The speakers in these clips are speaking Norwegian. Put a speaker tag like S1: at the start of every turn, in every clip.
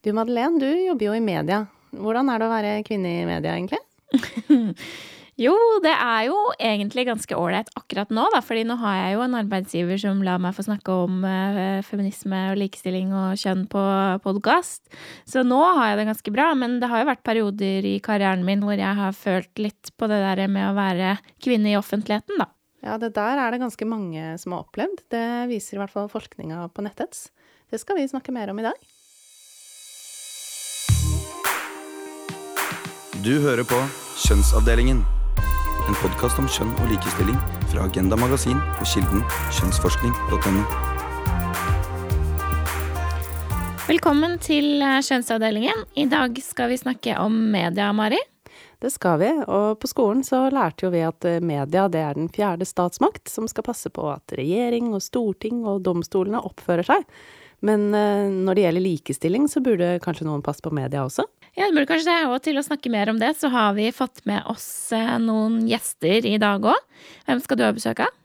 S1: Du Madeleine, du jobber jo i media. Hvordan er det å være kvinne i media, egentlig?
S2: jo, det er jo egentlig ganske ålreit akkurat nå, da. Fordi nå har jeg jo en arbeidsgiver som lar meg få snakke om uh, feminisme og likestilling og kjønn på podkast. Så nå har jeg det ganske bra. Men det har jo vært perioder i karrieren min hvor jeg har følt litt på det der med å være kvinne i offentligheten, da.
S1: Ja, det der er det ganske mange som har opplevd. Det viser i hvert fall forskninga på nettets. Det skal vi snakke mer om i dag.
S3: Du hører på Kjønnsavdelingen. En podkast om kjønn og likestilling fra Agenda Magasin og kilden kjønnsforskning.no.
S2: Velkommen til eh, Kjønnsavdelingen. I dag skal vi snakke om media, Mari.
S1: Det skal vi, og på skolen så lærte jo vi at eh, media det er den fjerde statsmakt som skal passe på at regjering og storting og domstolene oppfører seg. Men eh, når det gjelder likestilling, så burde kanskje noen passe på media også?
S2: Ja, det burde kanskje det. Og til å snakke mer om det, så har vi fått med oss eh, noen gjester i dag òg. Hvem skal du ha besøk av?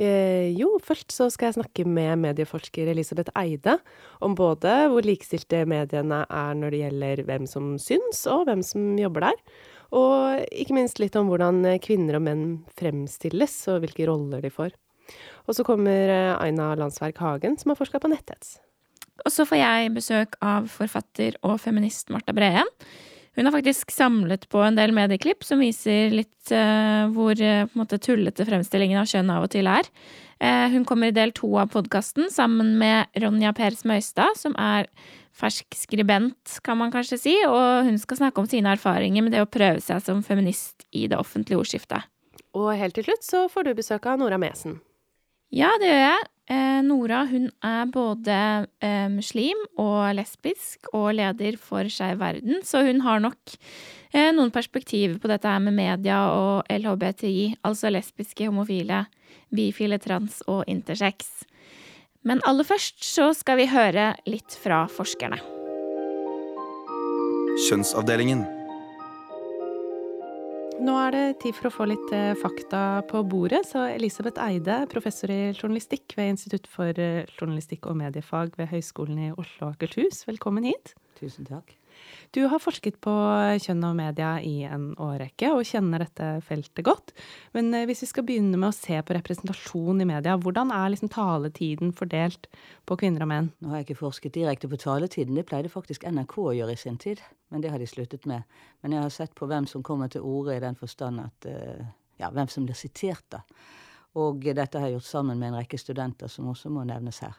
S1: Eh, jo, først så skal jeg snakke med medieforsker Elisabeth Eide om både hvor likestilte mediene er når det gjelder hvem som syns, og hvem som jobber der. Og ikke minst litt om hvordan kvinner og menn fremstilles, og hvilke roller de får. Og så kommer eh, Aina Landsverk Hagen, som har forska på netthets.
S2: Og så får jeg besøk av forfatter og feminist Marta Breen. Hun har faktisk samlet på en del medieklipp som viser litt uh, hvor uh, måte, tullete fremstillingen av kjønn av og til er. Uh, hun kommer i del to av podkasten sammen med Ronja Pers Møystad, som er fersk skribent, kan man kanskje si, og hun skal snakke om sine erfaringer med det å prøve seg som feminist i det offentlige ordskiftet.
S1: Og helt til slutt så får du besøk av Nora Mesen.
S2: Ja, det gjør jeg. Eh, Nora hun er både eh, muslim og lesbisk og leder for Skeiv verden, så hun har nok eh, noen perspektiver på dette her med media og LHBTI, altså lesbiske, homofile, bifile, trans og intersex. Men aller først så skal vi høre litt fra forskerne.
S3: Kjønnsavdelingen.
S1: Nå er det tid for å få litt eh, fakta på bordet. Så Elisabeth Eide, professor i journalistikk ved Institutt for eh, journalistikk og mediefag ved Høgskolen i Oslo og Akershus, velkommen hit.
S4: Tusen takk.
S1: Du har forsket på kjønn og media i en årrekke og kjenner dette feltet godt. Men eh, hvis vi skal begynne med å se på representasjon i media, hvordan er liksom taletiden fordelt på kvinner og menn?
S4: Nå har jeg ikke forsket direkte på taletiden, det pleide faktisk NRK å gjøre i sin tid. Men det har de sluttet med. Men jeg har sett på hvem som kommer til orde i den forstand at eh, Ja, hvem som blir sitert, da. Og dette har jeg gjort sammen med en rekke studenter, som også må nevnes her.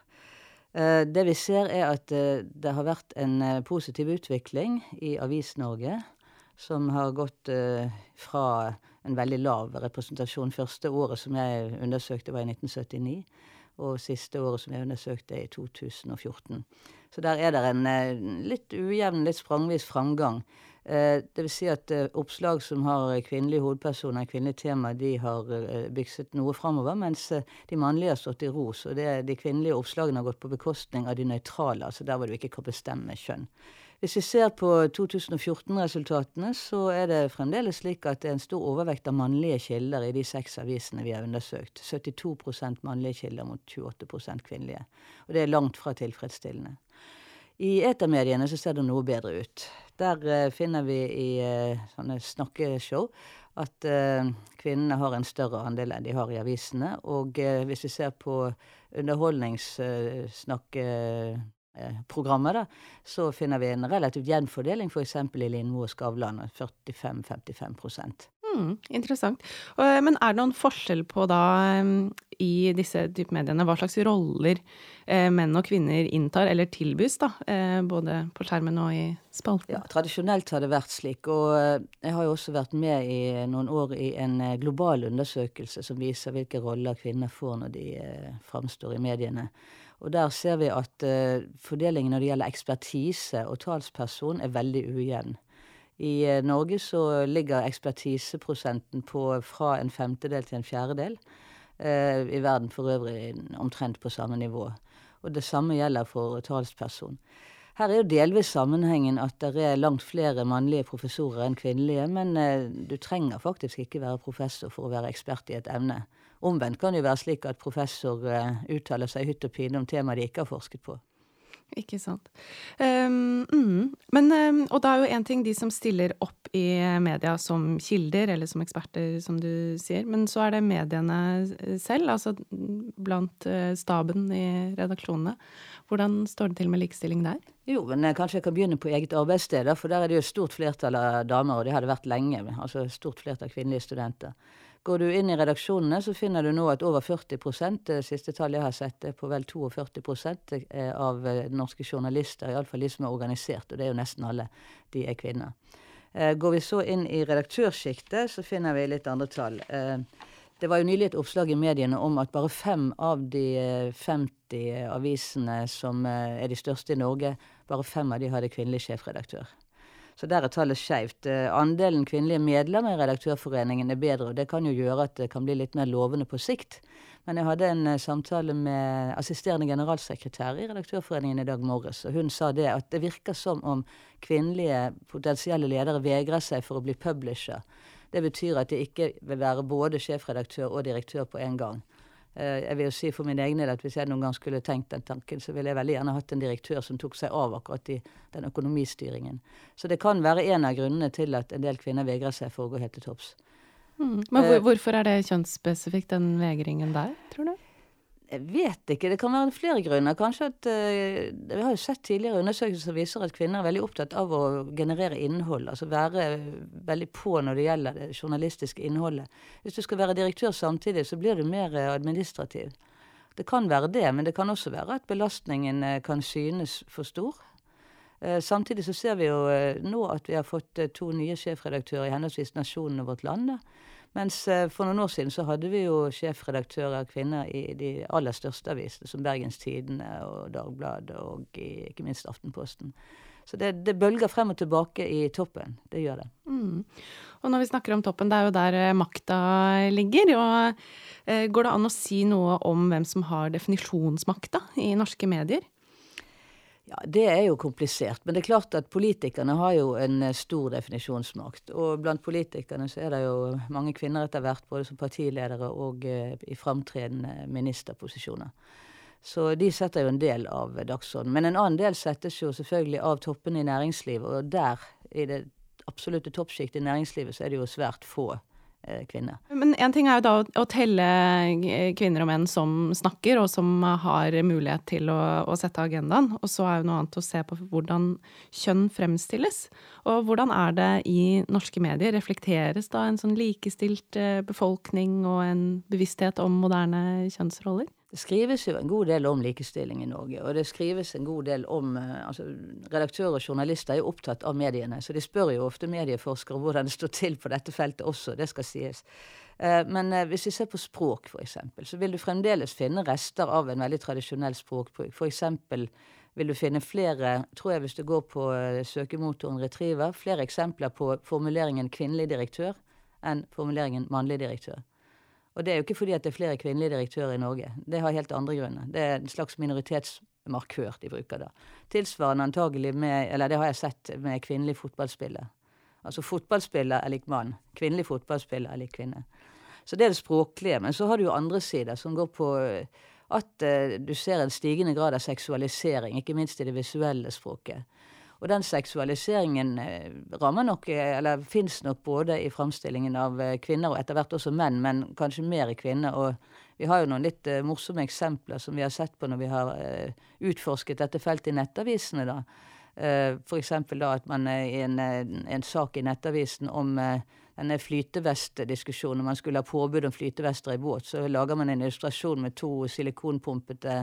S4: Eh, det vi ser, er at eh, det har vært en eh, positiv utvikling i Avis-Norge, som har gått fra en veldig lav representasjon. Første året som jeg undersøkte, var i 1979. Og siste året som jeg undersøkte, er i 2014. Så der er det en litt ujevn, litt sprangvis framgang. Eh, det vil si at eh, oppslag som har kvinnelige hovedpersoner, kvinnelige tema, de har eh, bykset noe framover, mens de mannlige har stått i ro. Så det, de kvinnelige oppslagene har gått på bekostning av de nøytrale, altså der hvor du ikke kan bestemme kjønn. Hvis vi ser på 2014-resultatene, så er det fremdeles slik at det er en stor overvekt av mannlige kilder i de seks avisene vi har undersøkt. 72 mannlige kilder mot 28% kvinnelige. Og det er langt fra tilfredsstillende. I etermediene så ser det noe bedre ut. Der uh, finner vi i uh, sånne snakkeshow at uh, kvinnene har en større andel enn de har i avisene. Og hvis vi ser på underholdningssnakkeprogrammet, da, så finner vi en relativt jevn fordeling, f.eks. I Lindmo og Skavlan. 45-55
S1: Mm, interessant. Men er det noen forskjell på da i disse type mediene hva slags roller eh, menn og kvinner inntar eller tilbys, da, eh, både på skjermen og i spalten?
S4: Ja, Tradisjonelt har det vært slik. Og eh, jeg har jo også vært med i noen år i en eh, global undersøkelse som viser hvilke roller kvinner får når de eh, framstår i mediene. Og der ser vi at eh, fordelingen når det gjelder ekspertise og talsperson, er veldig ujevn. I Norge så ligger ekspertiseprosenten på fra en femtedel til en fjerdedel. Eh, I verden for øvrig omtrent på samme nivå. Og det samme gjelder for talsperson. Her er jo delvis sammenhengen at det er langt flere mannlige professorer enn kvinnelige, men eh, du trenger faktisk ikke være professor for å være ekspert i et emne. Omvendt kan det jo være slik at professor eh, uttaler seg hytt og pine om temaer de ikke har forsket på.
S1: Ikke sant. Um, mm. Men, um, og da er jo én ting de som stiller opp i media som kilder, eller som eksperter, som du sier. Men så er det mediene selv, altså blant uh, staben i redaksjonene. Hvordan står det til med likestilling der?
S4: Jo, men kanskje jeg kan begynne på eget arbeidssted, for der er det jo stort flertall av damer, og det har det vært lenge. Altså stort flertall kvinnelige studenter. Går du inn i redaksjonene, så finner du nå at over 40 det siste tallet jeg har sett, er på vel 42 eh, av eh, norske journalister, iallfall de som er organisert, og det er jo nesten alle, de er kvinner. Eh, går vi så inn i redaktørsjiktet, så finner vi litt andre tall. Det var jo nylig et oppslag i mediene om at bare fem av de 50 avisene som er de største i Norge, bare fem av de hadde kvinnelig sjefredaktør. Så der er tallet skeivt. Eh, andelen kvinnelige medlemmer i Redaktørforeningen er bedre, og det kan jo gjøre at det kan bli litt mer lovende på sikt. Men jeg hadde en eh, samtale med assisterende generalsekretær i Redaktørforeningen i dag morges, og hun sa det at det virker som om kvinnelige potensielle ledere vegrer seg for å bli publisher. Det betyr at de ikke vil være både sjefredaktør og direktør på en gang. Eh, jeg vil jo si for min egen del at Hvis jeg noen gang skulle tenkt den tanken, så ville jeg veldig gjerne hatt en direktør som tok seg av akkurat i den økonomistyringen. Så det kan være en av grunnene til at en del kvinner vegrer seg for å gå helt til topps.
S1: Mm. Men eh, hvorfor er det kjønnsspesifikt, den vegringen der, tror du?
S4: Jeg vet ikke. Det kan være flere grunner. Kanskje at uh, Vi har jo sett tidligere undersøkelser som viser at kvinner er veldig opptatt av å generere innhold. Altså være veldig på når det gjelder det journalistiske innholdet. Hvis du skal være direktør samtidig, så blir du mer administrativ. Det kan være det, men det kan også være at belastningen uh, kan synes for stor. Samtidig så ser vi jo nå at vi har fått to nye sjefredaktører i henholdsvis Nasjonen og Vårt Land. Mens eh, for noen år siden så hadde vi jo sjefredaktører kvinner i de aller største avisene, som Bergens Tidende og Dagbladet og ikke minst Aftenposten. Så det, det, bølger frem og tilbake i toppen. Det gjør det.
S1: Mm. Og når vi snakker om toppen, det er jo der eh, makta ligger. Og eh, går det an å si noe om hvem som har definisjonsmakta i norske medier?
S4: Ja, Det er jo komplisert. Men det er klart at politikerne har jo en eh, stor definisjonsmakt. Og blant politikerne så er det jo mange kvinner etter hvert, både som partiledere og eh, i framtredende ministerposisjoner. Så de setter jo en del av dagsordenen. Men en annen del settes jo selvfølgelig av toppene i næringslivet. Og der, i det absolutte toppsjiktet i næringslivet, så er det jo svært få Eh, kvinne.
S1: Men én ting er jo da å, telle kvinner og menn som snakker, og som har mulighet til å, å, sette agendaen. Og så er jo noe annet å se på hvordan kjønn fremstilles. Og hvordan er det i norske medier? Reflekteres da en sånn likestilt eh, befolkning og en bevissthet om moderne kjønnsroller?
S4: Det skrives jo en god del om likestilling i Norge, og det skrives en god del om eh, altså Redaktører og journalister er jo opptatt av mediene, så de spør jo ofte medieforskere hvordan det står til på dette feltet også, det skal sies. Eh, men eh, hvis vi ser på språk, f.eks., så vil du fremdeles finne rester av en veldig tradisjonell språkbruk. F.eks. vil du finne flere, tror jeg hvis du går på søkemotoren Retriever, flere eksempler på formuleringen 'kvinnelig direktør' enn formuleringen 'mannlig direktør'. Og det er jo ikke fordi at det er flere kvinnelige direktører i Norge. Det har helt andre grunner. Det er en slags minoritetsmarkør de bruker da. Tilsvarende antagelig med Eller det har jeg sett med kvinnelig fotballspiller. Altså fotballspiller er lik mann. Kvinnelig fotballspiller er lik kvinne. Så det er det språklige. Men så har du jo andre sider som går på eh, at uh, du ser en stigende grad av seksualisering, ikke minst i det visuelle språket. Og den seksualiseringen eh, rammer nok, eh, eller fins nok både i framstillingen av eh, kvinner og etter hvert også menn, men kanskje mer i kvinner. Og vi har jo noen litt morsomme eksempler som vi har sett på når vi har utforsket dette feltet i nettavisene. da. F.eks. da at man i en, en, sak i Nettavisen om denne flytevestdiskusjonen, man skulle ha påbud om flytevester i båt, så lager man en illustrasjon med to silikonpumpete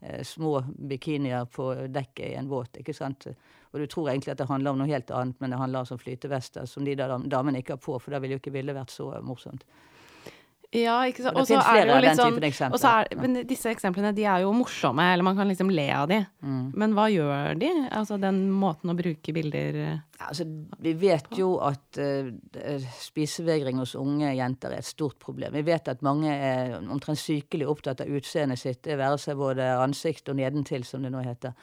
S4: eh, små bikinier på dekket i en båt. ikke sant? Og du tror egentlig at det handler om noe helt annet, men det handler altså om flytevester som de damene ikke har på, for da ville jo ikke bildet vært så morsomt.
S1: Ja, ikke sant. Og så er det jo litt sånn så er, Men disse eksemplene de er jo morsomme, eller man kan liksom le av de. Mm. Men hva gjør de? Altså den måten å bruke bilder
S4: ja, altså, Vi vet jo at uh, spisevegring hos unge jenter er et stort problem. Vi vet at mange er omtrent sykelig opptatt av utseendet sitt, det være seg både ansikt og nedentil, som det nå heter.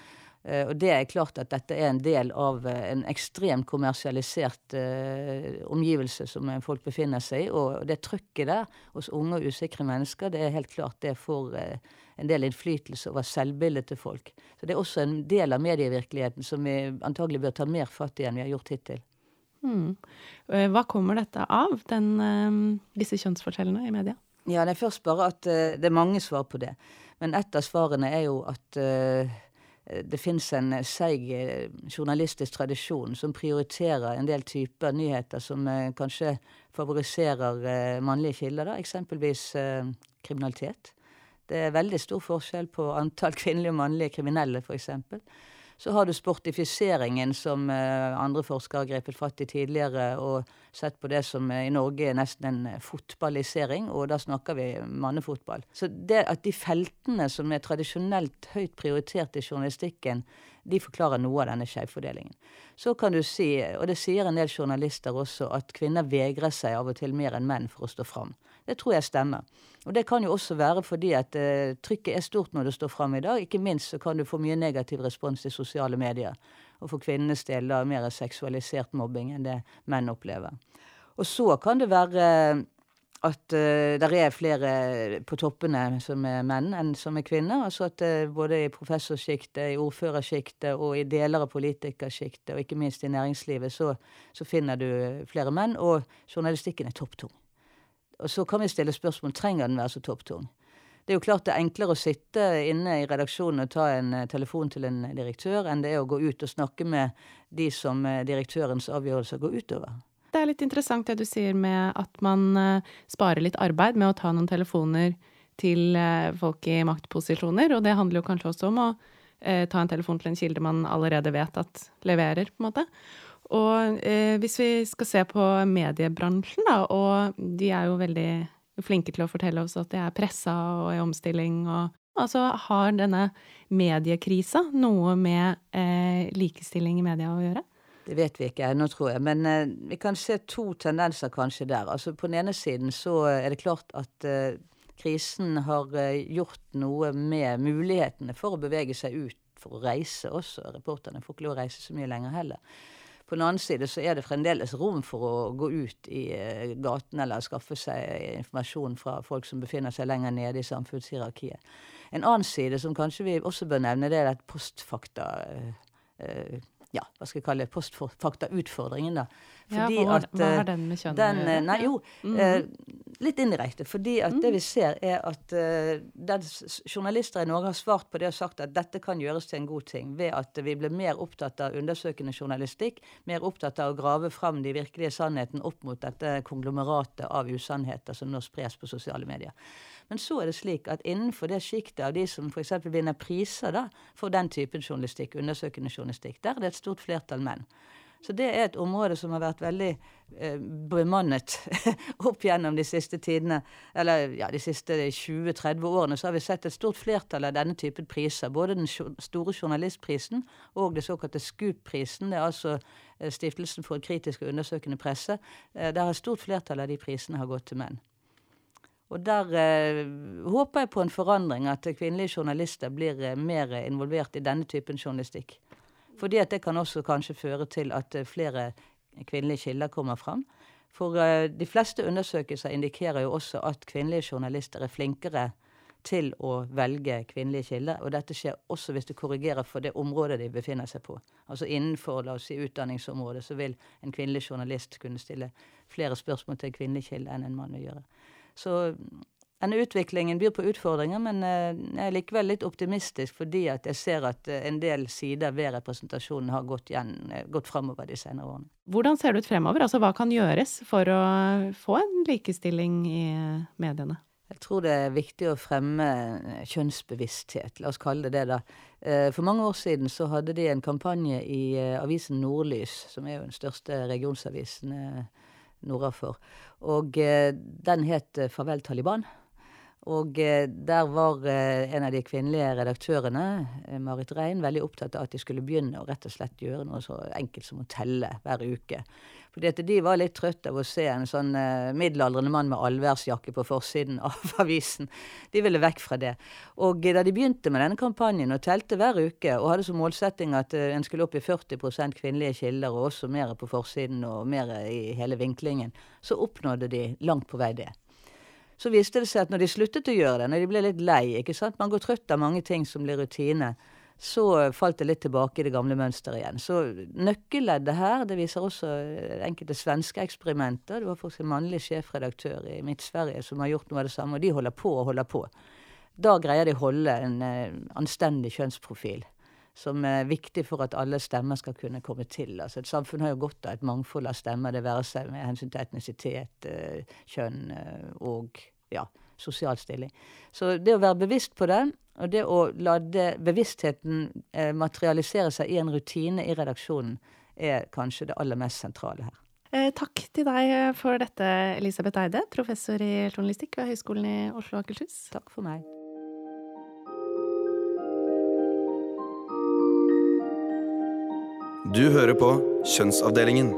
S4: Uh, og det er klart at dette er en del av uh, en ekstremt kommersialisert eh, omgivelse som folk befinner seg i. Og det trykket der hos unge og usikre mennesker, det er helt klart det får en del innflytelse over selvbildet til folk. Så det er også en del av medievirkeligheten som vi antagelig bør ta mer fatt i enn vi har gjort hittil.
S1: Mm. Hva kommer dette av, den, disse kjønnsforskjellene i media?
S4: Ja, det er først bare at det er mange svar på det. Men et av svarene er jo at Eh, det fins en eh, seig eh, journalistisk tradisjon som prioriterer en del typer nyheter som kanskje favoriserer mannlige kilder, da. eksempelvis kriminalitet. Det er veldig stor forskjell på antall kvinnelige og mannlige kriminelle, f.eks. Så har du sportifiseringen, som eh, andre forskere har grepet fatt i tidligere, og sett på det som eh, i Norge er nesten en eh, fotballisering, og da snakker vi mannefotball. Så det at de feltene som er tradisjonelt høyt prioritert i journalistikken, de forklarer noe av denne skjevfordelingen. Så kan du si, og det sier en del journalister også, at kvinner vegrer seg av og til mer enn menn for å stå fram. Det tror jeg stemmer. Og det kan jo også være fordi at eh, trykket er stort når det står fram i dag. Ikke minst så kan du få mye negativ respons i sosiale medier. Og for kvinnenes del da mer seksualisert mobbing enn det menn opplever. Og så kan det være at uh, det er flere på toppene som er menn enn som er kvinner. Altså at uh, både i professorsjiktet, i ordførersjiktet og i deler av politikersjiktet, og ikke minst i næringslivet, så, så finner du flere menn. Og journalistikken er topptung. Og så kan vi stille spørsmål trenger den være så topptung. Det er jo klart det er enklere å sitte inne i redaksjonen og ta en eh, telefon til en direktør, enn det er å gå ut og snakke med de som eh, direktørens avgjørelser går utover.
S1: Det er litt interessant det du sier med at man eh, sparer litt arbeid med å ta noen telefoner til folk i maktposisjoner, og det handler jo kanskje også om å ta en telefon til en kilde man allerede vet at leverer, på en måte. Og eh, hvis vi skal se på mediebransjen, da, og de er jo veldig flinke til å fortelle oss at de er pressa og i omstilling og Altså, har denne mediekrisa noe med eh, likestilling i media å gjøre?
S4: Det vet vi ikke ennå, tror jeg. Men eh, vi kan se to tendenser kanskje der. Altså På den ene siden så er det klart at eh, krisen har eh, gjort noe med mulighetene for å bevege seg ut for å reise også. Reporterne får ikke lov å reise så mye lenger heller. På den annen side så er det fremdeles rom for å gå ut i uh, gaten eller skaffe seg informasjon fra folk som befinner seg lenger nede i samfunnshierarkiet. En annen side som kanskje vi også bør nevne, det er at postfakta uh, uh, ja, hva skal jeg kalle det, postfakta-utfordringen, da.
S1: Fordi ja, hva, at, hva har den med kjønn
S4: å gjøre? Nei, jo, mm -hmm. Litt indirekte. Fordi at det vi ser, er at uh, journalister i Norge har svart på det og sagt at dette kan gjøres til en god ting. Ved at vi blir mer opptatt av undersøkende journalistikk. Mer opptatt av å grave fram de virkelige sannhetene opp mot dette konglomeratet av usannheter som nå spres på sosiale medier. Men så er det slik at innenfor det sjiktet av de som f.eks. vinner priser da, for den typen journalistikk, undersøkende journalistikk, der er det et stort flertall menn. Så det er et område som har vært veldig eh, bemannet opp gjennom de siste tidene. Eller ja, de siste 20-30 årene så har vi sett et stort flertall av denne typen priser. Både den store journalistprisen og det såkalte SKUP-prisen. Det er altså eh, Stiftelsen for kritisk og undersøkende presse. Eh, der et stort flertall av de prisene har gått til menn. Og der eh, håper jeg på en forandring, at kvinnelige journalister blir eh, mer involvert i denne typen journalistikk. Fordi at det kan også kanskje føre til at eh, flere kvinnelige kilder kommer fram. For uh, de fleste undersøkelser indikerer jo også at kvinnelige journalister er flinkere til å velge kvinnelige kilder. Og dette skjer også hvis du korrigerer for det området de befinner seg på. Altså innenfor la oss si, utdanningsområdet så vil en kvinnelig journalist kunne stille flere spørsmål til en kvinnelig kilde enn en mann vil gjøre. Så denne utviklingen byr på utfordringer, men eh, jeg er likevel litt optimistisk fordi at jeg ser at eh, en del sider ved representasjonen har gått, igjen, eh, gått framover de senere årene.
S1: Hvordan ser det ut fremover? Altså, hva kan gjøres for å få en likestilling i mediene?
S4: Jeg tror det er viktig å fremme kjønnsbevissthet, la oss kalle det det. da. For mange år siden så hadde de en kampanje i avisen Nordlys, som er jo den største regionsavisen nordafor. Og den het Farvel Taliban. Og eh, der var eh, en av de kvinnelige redaktørene, eh, Marit Rein, veldig opptatt av at de skulle begynne å rett og slett gjøre noe så enkelt som å telle hver uke. Fordi at de var litt trøtt av å se en sånn middelaldrende mann med allværsjakke på forsiden av avisen. De ville vekk fra det. Og da de begynte med denne kampanjen og telte hver uke, og hadde som målsetting at en skulle opp i 40% kvinnelige kilder, og også mer på forsiden og mer i hele vinklingen, så oppnådde de langt på vei det. Så viste det seg at når de sluttet å gjøre det, når de ble litt lei ikke sant? Man går trøtt av mange ting som blir rutine så falt det litt tilbake i det gamle mønsteret igjen. Så nøkkelleddet her, det viser også enkelte svenske eksperimenter. Det var faktisk en mannlig sjefredaktør i Midt-Sverige som har gjort noe av det samme, og de holder på og holder på. Da greier de å holde en uh, anstendig kjønnsprofil. Som er viktig for at alle stemmer skal kunne komme til. Altså Et samfunn har jo godt av et mangfold av stemmer, det være seg med hensyn til etnisitet, uh, kjønn uh, og ja, sosial stilling. Så det å være bevisst på det, og det å la det, bevisstheten eh, materialisere seg i en rutine i redaksjonen, er kanskje det aller mest sentrale her.
S1: Eh, takk til deg for dette, Elisabeth Eide, professor i journalistikk ved Høgskolen i Oslo og Akershus.
S4: Takk for meg.
S3: Du hører på Kjønnsavdelingen.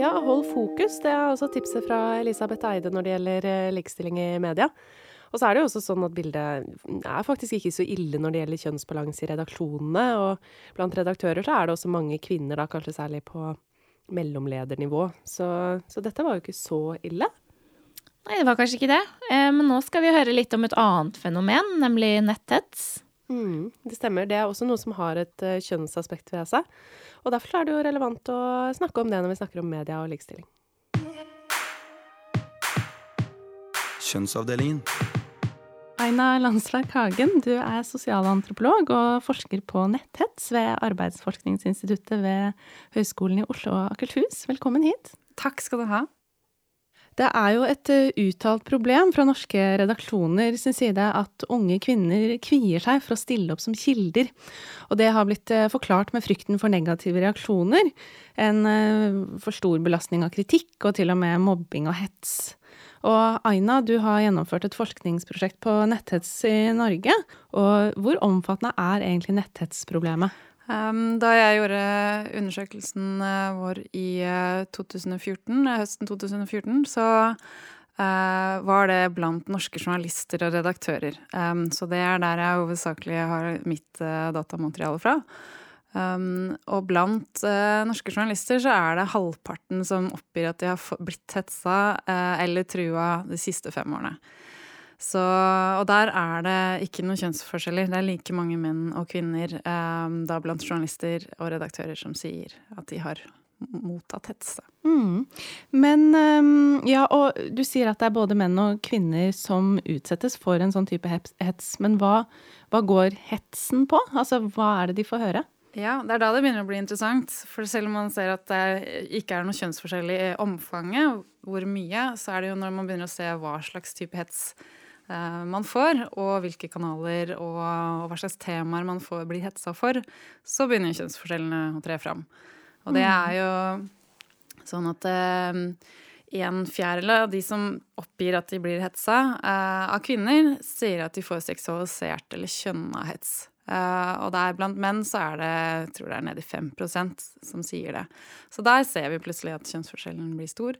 S1: Ja, hold fokus. Det er også tipset fra Elisabeth Eide når det gjelder eh, likestilling i media. Og så er det jo også sånn at bildet er faktisk ikke så ille når det gjelder kjønnsbalanse i redaksjonene. Og blant redaktører så er det også mange kvinner, da kanskje særlig på mellomledernivå. Så, så dette var jo ikke så ille.
S2: Nei, det var kanskje ikke det. Eh, men nå skal vi høre litt om et annet fenomen, nemlig netthets.
S1: Mm, det stemmer. Det er også noe som har et uh, kjønnsaspekt ved seg. Og derfor er det jo relevant å snakke om det når vi snakker om media og likestilling.
S3: Kjønnsavdelingen.
S1: Aina Landsverk Hagen, du er sosialantropolog og forsker på netthets ved Arbeidsforskningsinstituttet ved Høgskolen i Oslo og Akershus. Velkommen hit.
S5: Takk skal du ha.
S1: Det er jo et eh, uttalt problem fra norske redaksjoner sin side at unge kvinner kvier seg for å stille opp som kilder. Og det har blitt eh, forklart med frykten for negative reaksjoner, en eh, for stor belastning av kritikk og til og med mobbing og hets. Og Aina, du har gjennomført et forskningsprosjekt på netthets i Norge. Og hvor omfattende er egentlig netthetsproblemet?
S5: Um, da jeg gjorde undersøkelsen uh, vår i uh, 2014, uh, høsten 2014, så var det blant norske journalister og redaktører. Um, så det er der jeg hovedsakelig har mitt datamateriale fra. Um, og blant norske journalister så er det halvparten som oppgir at de har blitt hetsa eller trua de siste fem årene. Så, og der er det ikke noen kjønnsforskjeller. Det er like mange menn og kvinner um, da blant journalister og redaktører som sier at de har mottatt hets.
S1: Mm. Men um, ja, og du sier at det er både menn og kvinner som utsettes for en sånn type hets. Men hva, hva går hetsen på? Altså hva er det de får høre?
S5: Ja, det er da det begynner å bli interessant. For selv om man ser at det ikke er noe kjønnsforskjell i omfanget, hvor mye, så er det jo når man begynner å se hva slags type hets eh, man får, og hvilke kanaler og, og, hva slags temaer man får, blir hetsa for, så begynner kjønnsforskjellene å tre fram. Og det er jo sånn at eh, en fjerdedel av de som oppgir at de blir hetsa eh, av kvinner, sier at de får seksualisert eller kjønna hets. Uh, og der blant menn så er det jeg tror det er nede i 5 som sier det. Så der ser vi plutselig at kjønnsforskjellen blir stor.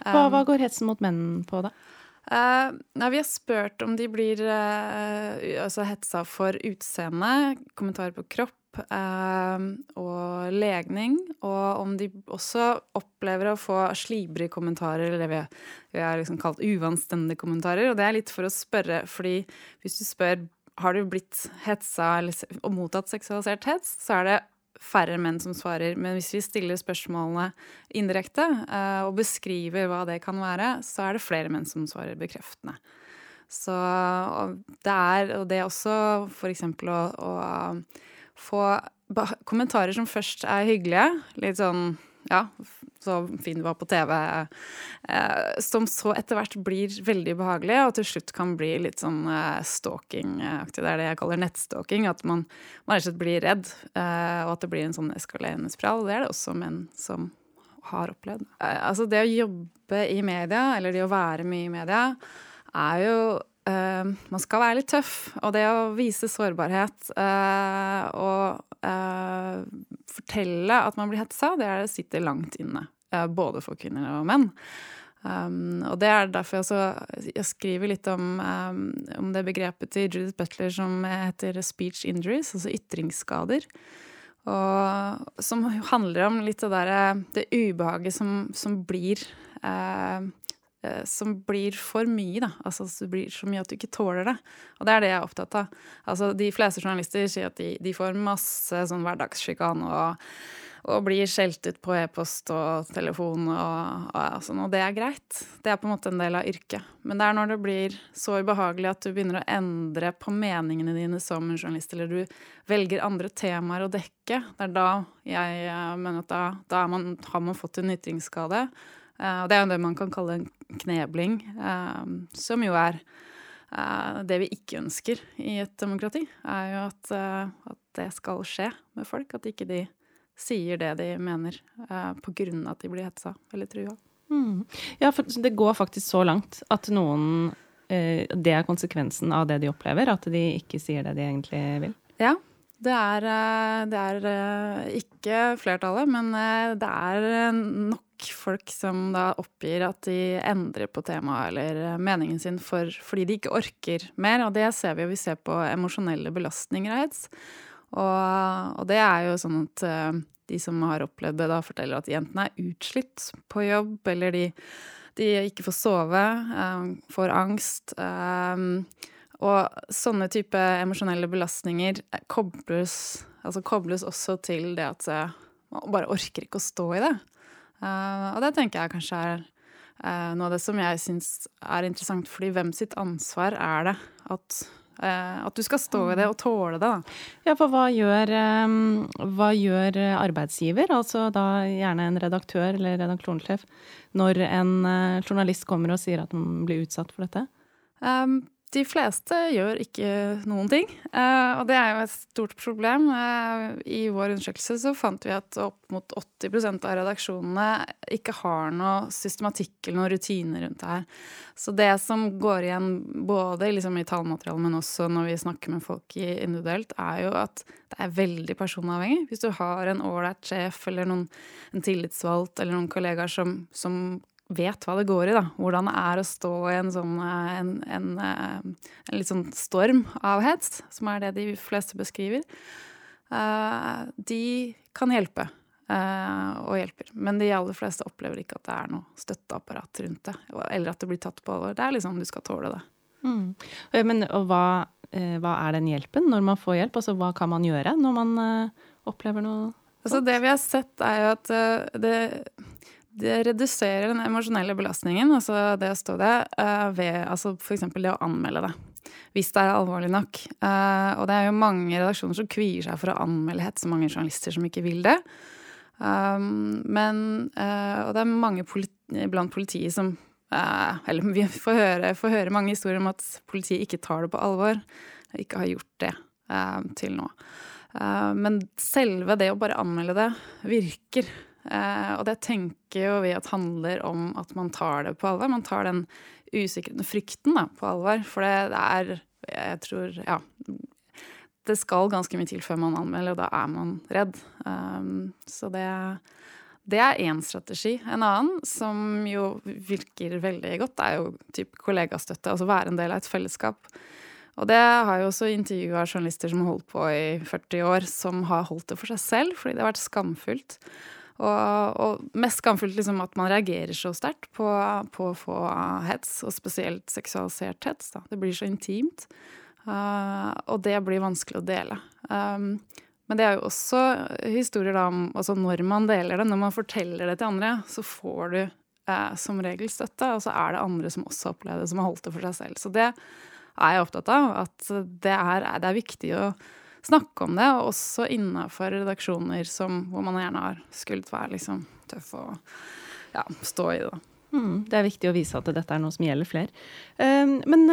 S1: hva, hva, um, går hetsen mot menn på, da?
S5: Uh, nei, vi har spurt om de blir uh, altså hetsa for utseende, kommentarer på kropp og legning. Og om de også opplever å få slibrige kommentarer, eller det vi har liksom kalt uanstendige kommentarer. Og det er litt for å spørre, fordi hvis du spør har du blitt hetsa og mottatt seksualisert hets, så er det færre menn som svarer. Men hvis vi stiller spørsmålene indirekte uh, og beskriver hva det kan være, så er det flere menn som svarer bekreftende. Så det er Og det er også f.eks. Å, å få kommentarer som først er hyggelige, litt sånn ja, så fin du var på TV, eh, som så etter hvert blir veldig behagelig, og til slutt kan bli litt sånn eh, stalking-aktig. Det er det jeg kaller nettstalking. At man, man rett og slett blir redd, eh, og at det blir en sånn eskalerende spiral. Det er det også menn som har opplevd. Eh, altså det å jobbe i media, eller det å være mye i media, er jo uh, Man skal være litt tøff. Og det å vise sårbarhet uh, og uh, fortelle at man blir hetsa, det, er, det sitter langt inne. både for kvinner og menn. Um, og det er derfor jeg, også, jeg skriver litt om, um, om, det begrepet til Judith Butler som heter speech injuries, altså ytringsskader. Og som handler om litt det derre Det ubehaget som, som blir Eh, som blir for mye, da. Altså det blir så mye at du ikke tåler det. Og det er det jeg er opptatt av. Altså de fleste journalister sier at de, de får masse sånn hverdagssjikane og, og, blir skjelt ut på e-post og telefon og, og sånn, og det er greit. Det er på en måte en del av yrket. Men det er når det blir så ubehagelig at du begynner å endre på meningene dine som en journalist, eller du velger andre temaer å dekke, det er da jeg eh, mener at da, da man, har man fått en ytringsskade. Uh, og det er jo det man kan kalle en knebling, uh, som jo er uh, det vi ikke ønsker i et demokrati. Er jo at, at, det skal skje med folk. At ikke de sier det de mener uh, av at de blir hetsa eller trua.
S6: Mm. Ja, for det går faktisk så langt at noen Det er konsekvensen av det de opplever, at de ikke sier det de egentlig vil?
S5: Ja, det er, det er, ikke flertallet, men det er nok folk som da oppgir at de endrer på temaet eller meningen sin for, fordi de ikke orker mer. Og det ser vi jo. Vi ser på emosjonelle belastninger av hets. Og, og, det er jo sånn at de som har opplevd det, da forteller at jentene er utslitt på jobb, eller de, de ikke får sove, får angst. Um, og sånne type emosjonelle belastninger kobles, altså kobles også til det at man bare orker ikke å stå i det. Uh, og det tenker jeg kanskje er uh, noe av det som jeg syns er interessant, fordi hvem sitt ansvar er det at, uh, at du skal stå i det og tåle det, da.
S6: Ja, for hva gjør, um, hva gjør arbeidsgiver, altså da gjerne en redaktør eller redaksjonssjef, når en journalist kommer og sier at man blir utsatt for dette?
S5: Um, de fleste gjør ikke noen ting, eh, og det er jo et stort problem. Eh, I vår undersøkelse så fant vi at opp mot 80% av redaksjonene ikke har noe systematikk eller noen rutiner rundt det her. Så det som går igjen både liksom i tallmaterialet, men også når vi snakker med folk individuelt, er jo at det er veldig personavhengig. Hvis du har en ålreit sjef eller noen, en tillitsvalgt eller noen kollegaer som, som vet hva det går i, da. Hvordan det er å stå i en sånn eh, en, en, eh, en litt sånn storm av hets, som er det de fleste beskriver. Uh, de kan hjelpe, og hjelper. Men de aller fleste opplever ikke at det er noe støtteapparat rundt det. Eller at det blir tatt på alvor. Det er liksom du skal tåle det.
S6: Mm. Men og hva, hva, er den hjelpen når man får hjelp? Altså hva kan man gjøre når man opplever noe
S5: Altså, det vi har sett, er jo at det det reduserer den emosjonelle belastningen, altså det å stå det, uh, ved altså f.eks. det å anmelde det. Hvis det er alvorlig nok. Uh, og det er jo mange redaksjoner som kvier seg for å anmelde hets, og mange journalister som ikke vil det. Um, men uh, Og det er mange politi blant politiet som Eller vi får høre, får høre, mange historier om at politiet ikke tar det på alvor. Ikke har gjort det til nå. men selve det å bare anmelde det virker. Eh, og det tenker jo vi at handler om at man tar det på alvor. Man tar den usikkerheten, frykten, da, på alvor. For det, det er Jeg tror Ja. Det skal ganske mye til før man anmelder, og da er man redd. Um, så det, det er én strategi. En annen, som jo virker veldig godt, er jo typ kollegastøtte. Altså være en del av et fellesskap. Og det har jo også intervjua journalister som har holdt på i 40 år, som har holdt det for seg selv fordi det har vært skamfullt. Og, og mest skamfullt liksom at man reagerer så sterkt på, på, å få hets, og spesielt seksualisert hets. Da. Det blir så intimt. Uh, og det blir vanskelig å dele. Um, men det er jo også historier da om altså når man deler det, når man forteller det til andre, så får du uh, som regel støtte, og så er det andre som også opplever det, som har holdt det for seg selv. Så det er jeg opptatt av, at det er, det er viktig å snakke om det, og også innafor redaksjoner som, hvor man gjerne har skullet være liksom, tøff og ja, stå i det.
S6: Mm, det er viktig å vise at dette er noe som gjelder flere. Um, men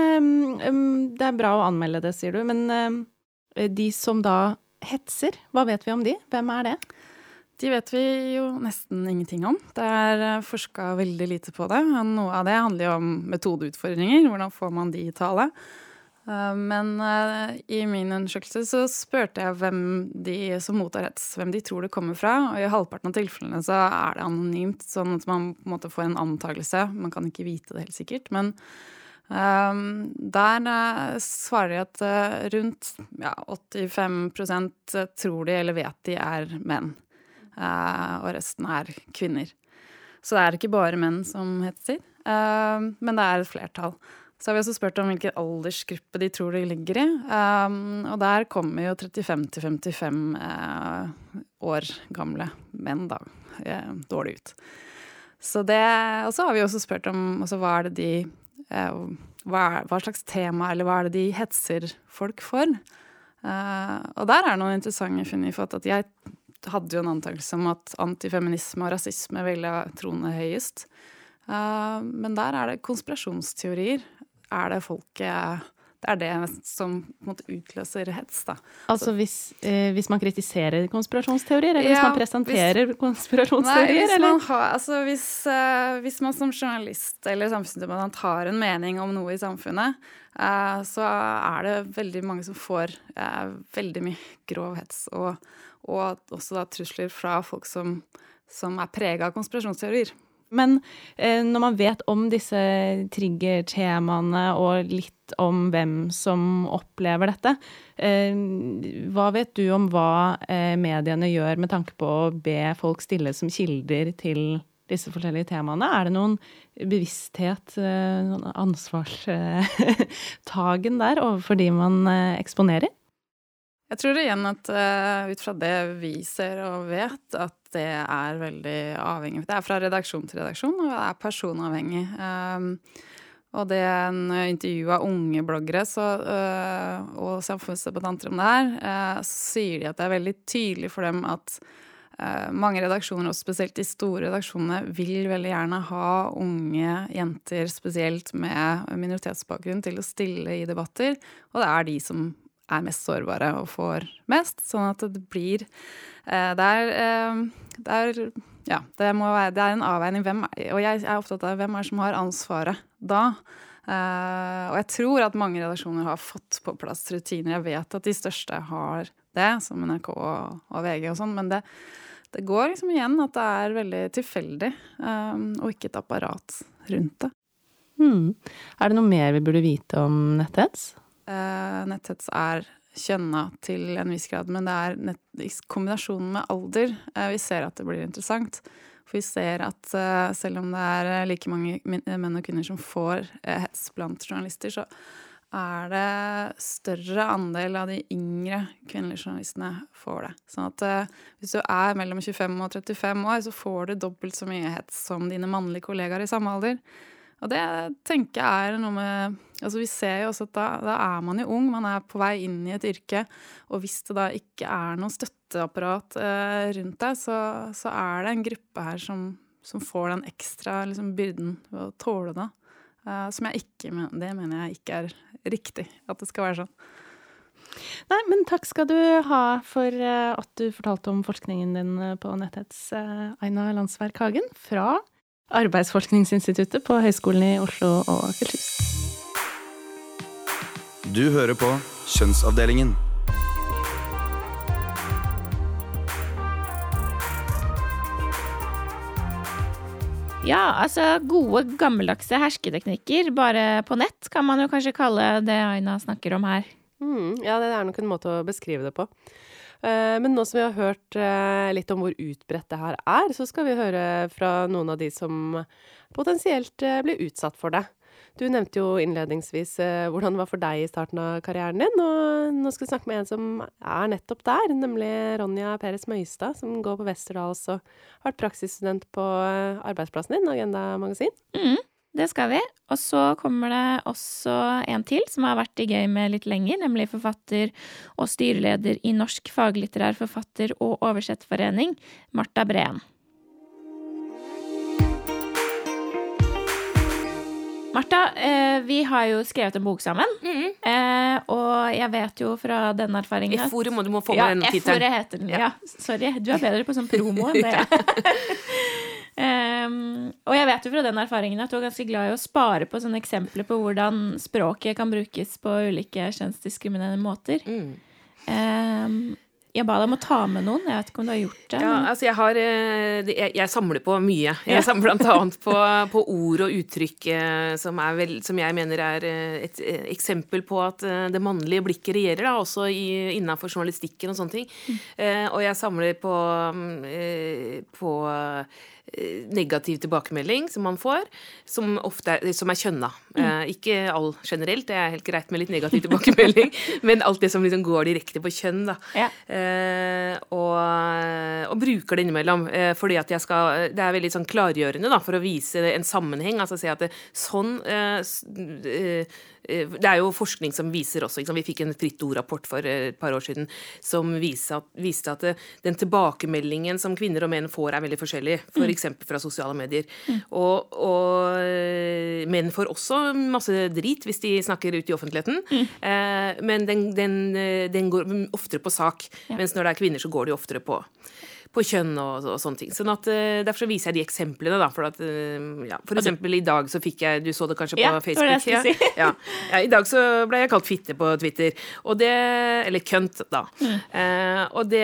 S6: um, det er bra å anmelde det, sier du. Men um, de som da hetser, hva vet vi om de? Hvem er det?
S5: De vet vi jo nesten ingenting om. Det er eh, forska veldig lite på det. Noe av det handler jo om metodeutfordringer. Hvordan får man de i tale? Eh, men uh, i min undersøkelse så spurte jeg hvem de som mottar hets, hvem de tror det kommer fra. Og i halvparten av tilfellene så er det anonymt, sånn at man på en måte får en antakelse. Man kan ikke vite det helt sikkert. Men Um, der svarer de at rundt ja, 85% tror de eller vet de er menn. Uh, og resten er kvinner. Så det er ikke bare menn som hetser, uh, men det er et flertall. Så har vi også spurt om hvilken aldersgruppe de tror de ligger i. Um, og der kommer jo 35 til 55 år gamle menn da dårlig ut. Så det, og så har vi også spurt om altså, hva er det de uh, hva, hva, slags tema eller hva er det de hetser folk for? Uh, og der er det noen interessante funn i fått at jeg hadde jo en antakelse om at antifeminisme og rasisme ville trone høyest. Uh, men der er det konspirasjonsteorier. Er det folket det er det som måte utløser hets, da.
S6: Altså hvis, eh, hvis man kritiserer konspirasjonsteorier, eller ja, hvis man presenterer hvis, konspirasjonsteorier? Nei,
S5: hvis,
S6: man,
S5: har, altså uh, hvis man som journalist eller samfunnsdebattant har en mening om noe i samfunnet, uh, så er det veldig mange som får uh, veldig mye grov hets, og, og også da trusler fra folk som, som er prega av konspirasjonsteorier.
S6: Men eh, når man vet om disse triggertemaene og litt om hvem som opplever dette, eh, hva vet du om hva eh, mediene gjør med tanke på å be folk stille som kilder til disse forskjellige temaene? Er det noen bevissthet, eh, noen ansvarstagen der overfor de man eh, eksponerer?
S5: Jeg tror igjen at uh, ut fra det vi ser og vet, at det er veldig avhengig. Det er fra redaksjon til redaksjon, og det er personavhengig. Um, og det en intervjua unge bloggere så, uh, og samfunnsdebattanter om det her, så sier de at det er veldig tydelig for dem at mange redaksjoner, og spesielt de store redaksjonene, vil veldig gjerne ha unge jenter, spesielt med minoritetsbakgrunn, til å stille i debatter. Og det er de som er mest sårbare og får mest. Sånn at det blir eh, Det er, eh, det er ja, det, være, det, er en avveining. Hvem, og jeg er opptatt av hvem er som har ansvaret da. Uh, og jeg tror at mange redaksjoner har fått på plass rutiner. Jeg vet at de største har det, som NRK og, og VG og sånn, men det, det, går liksom igjen at det er veldig tilfeldig, og ikke et apparat rundt det.
S6: Hmm. Er det noe mer vi burde vite om netthets?
S5: Eh, netthets er kjønna til en viss grad, men det er nett, i kombinasjonen med alder eh, vi ser at det blir interessant. For vi ser at eh, selv om det er eh, like mange menn og kvinner som får eh, hets blant journalister, så er det større andel av de yngre kvinnelige journalistene får det. Sånn at eh, hvis du er mellom 25 og 35 år, så får du dobbelt så mye hets som dine mannlige kollegaer i samme alder. Og det tenker jeg er noe med Altså vi ser jo også at da, da, er man jo ung, man er på vei inn i et yrke. Og hvis det da ikke er noe støtteapparat eh, rundt deg, så, så, er det en gruppe her som, som får den ekstra liksom, byrden ved å tåle det. Eh, som jeg ikke Det mener jeg ikke er riktig, at det skal være sånn.
S6: Nei, men takk skal du ha for uh, at du fortalte om forskningen din på netthets, uh, Aina Landsverk Hagen, fra Arbeidsforskningsinstituttet på Høgskolen i Oslo og Akershus.
S3: Du hører på Kjønnsavdelingen.
S2: Ja, altså gode, gammeldagse hersketeknikker, bare på nett, kan man jo kanskje kalle det Aina snakker om her.
S1: Mm, ja, det er nok en måte å beskrive det på. Eh, men nå som vi har hørt eh, litt om hvor utbredt det her er, så skal vi høre fra noen av de som potensielt eh, blir utsatt for det. Du nevnte jo innledningsvis hvordan det var for deg i starten av karrieren din, og nå skal vi snakke med en som er nettopp der, nemlig Ronja Peres Møystad, som går på Westerdals og har vært praksisstudent på arbeidsplassen din, Agenda Magasin.
S2: Mm. Det skal vi. Og så kommer det også en til som har vært i gamet litt lenger, nemlig forfatter og styreleder i Norsk faglitterær forfatter- og oversettforening, Marta Breen. Martha, eh, vi har jo skrevet en bok sammen. Mm. og jeg vet jo fra den erfaringen at-
S7: F-ordet må du må få
S2: Ja,
S7: med den
S2: F-ordet
S7: tittelen.
S2: heter den. Ja. Sorry, du er bedre på sånn promo enn det. Um, og jeg vet jo fra den erfaringen at du er ganske glad i å spare på sånne eksempler på hvordan språket kan brukes på ulike kjønnsdiskriminerende måter.
S7: Mm.
S2: Um, jeg ba deg om å ta med noen. Jeg vet ikke om du har gjort det.
S7: Ja,
S2: men-
S7: altså jeg har eh, Jeg, jeg samler på mye. Jeg samler blant annet på, på ord og uttrykk eh, som, er vel, som jeg mener er eh, et eksempel på at det mannlige blikket regjerer, da, også innafor journalistikken og sånne ting. Eh, og jeg samler på, mm, eh, på negativ tilbakemelding som man får, som ofte er, som er kjønna. Eh, ikke all generelt, det er helt greit med litt negativ tilbakemelding, men alt det som liksom går direkte på kjønn, da.
S2: Ja.
S7: Eh, og, og bruker det innimellom. Eh, fordi at jeg skal Det er veldig sånn klargjørende da, for å vise en sammenheng. Altså si at det, sånn eh, eh, eh, Det er jo forskning som viser også? Vi fikk en Fritt Ord-rapport for eh, et par år siden som viste at, viste at den tilbakemeldingen som kvinner og menn får, er veldig forskjellig. F.eks. fra sosiale medier. Og, og eh, menn får også masse drit hvis de snakker ut i offentligheten. Eh, men den, den, eh, den går oftere på sak. Mens når det er kvinner, så går de oftere på, på kjønn og, og sånne ting. Sånn at, eh, derfor så viser jeg de eksemplene. Da, for, at, eh, ja, for eksempel i dag så fikk jeg Du så det kanskje på
S2: Ja, det det
S7: Facebook?
S2: jeg si.
S7: ja. ja, I dag så ble jeg kalt fitte på Twitter. Og det, eller kønt, da.
S2: Mm.
S7: Eh, og det,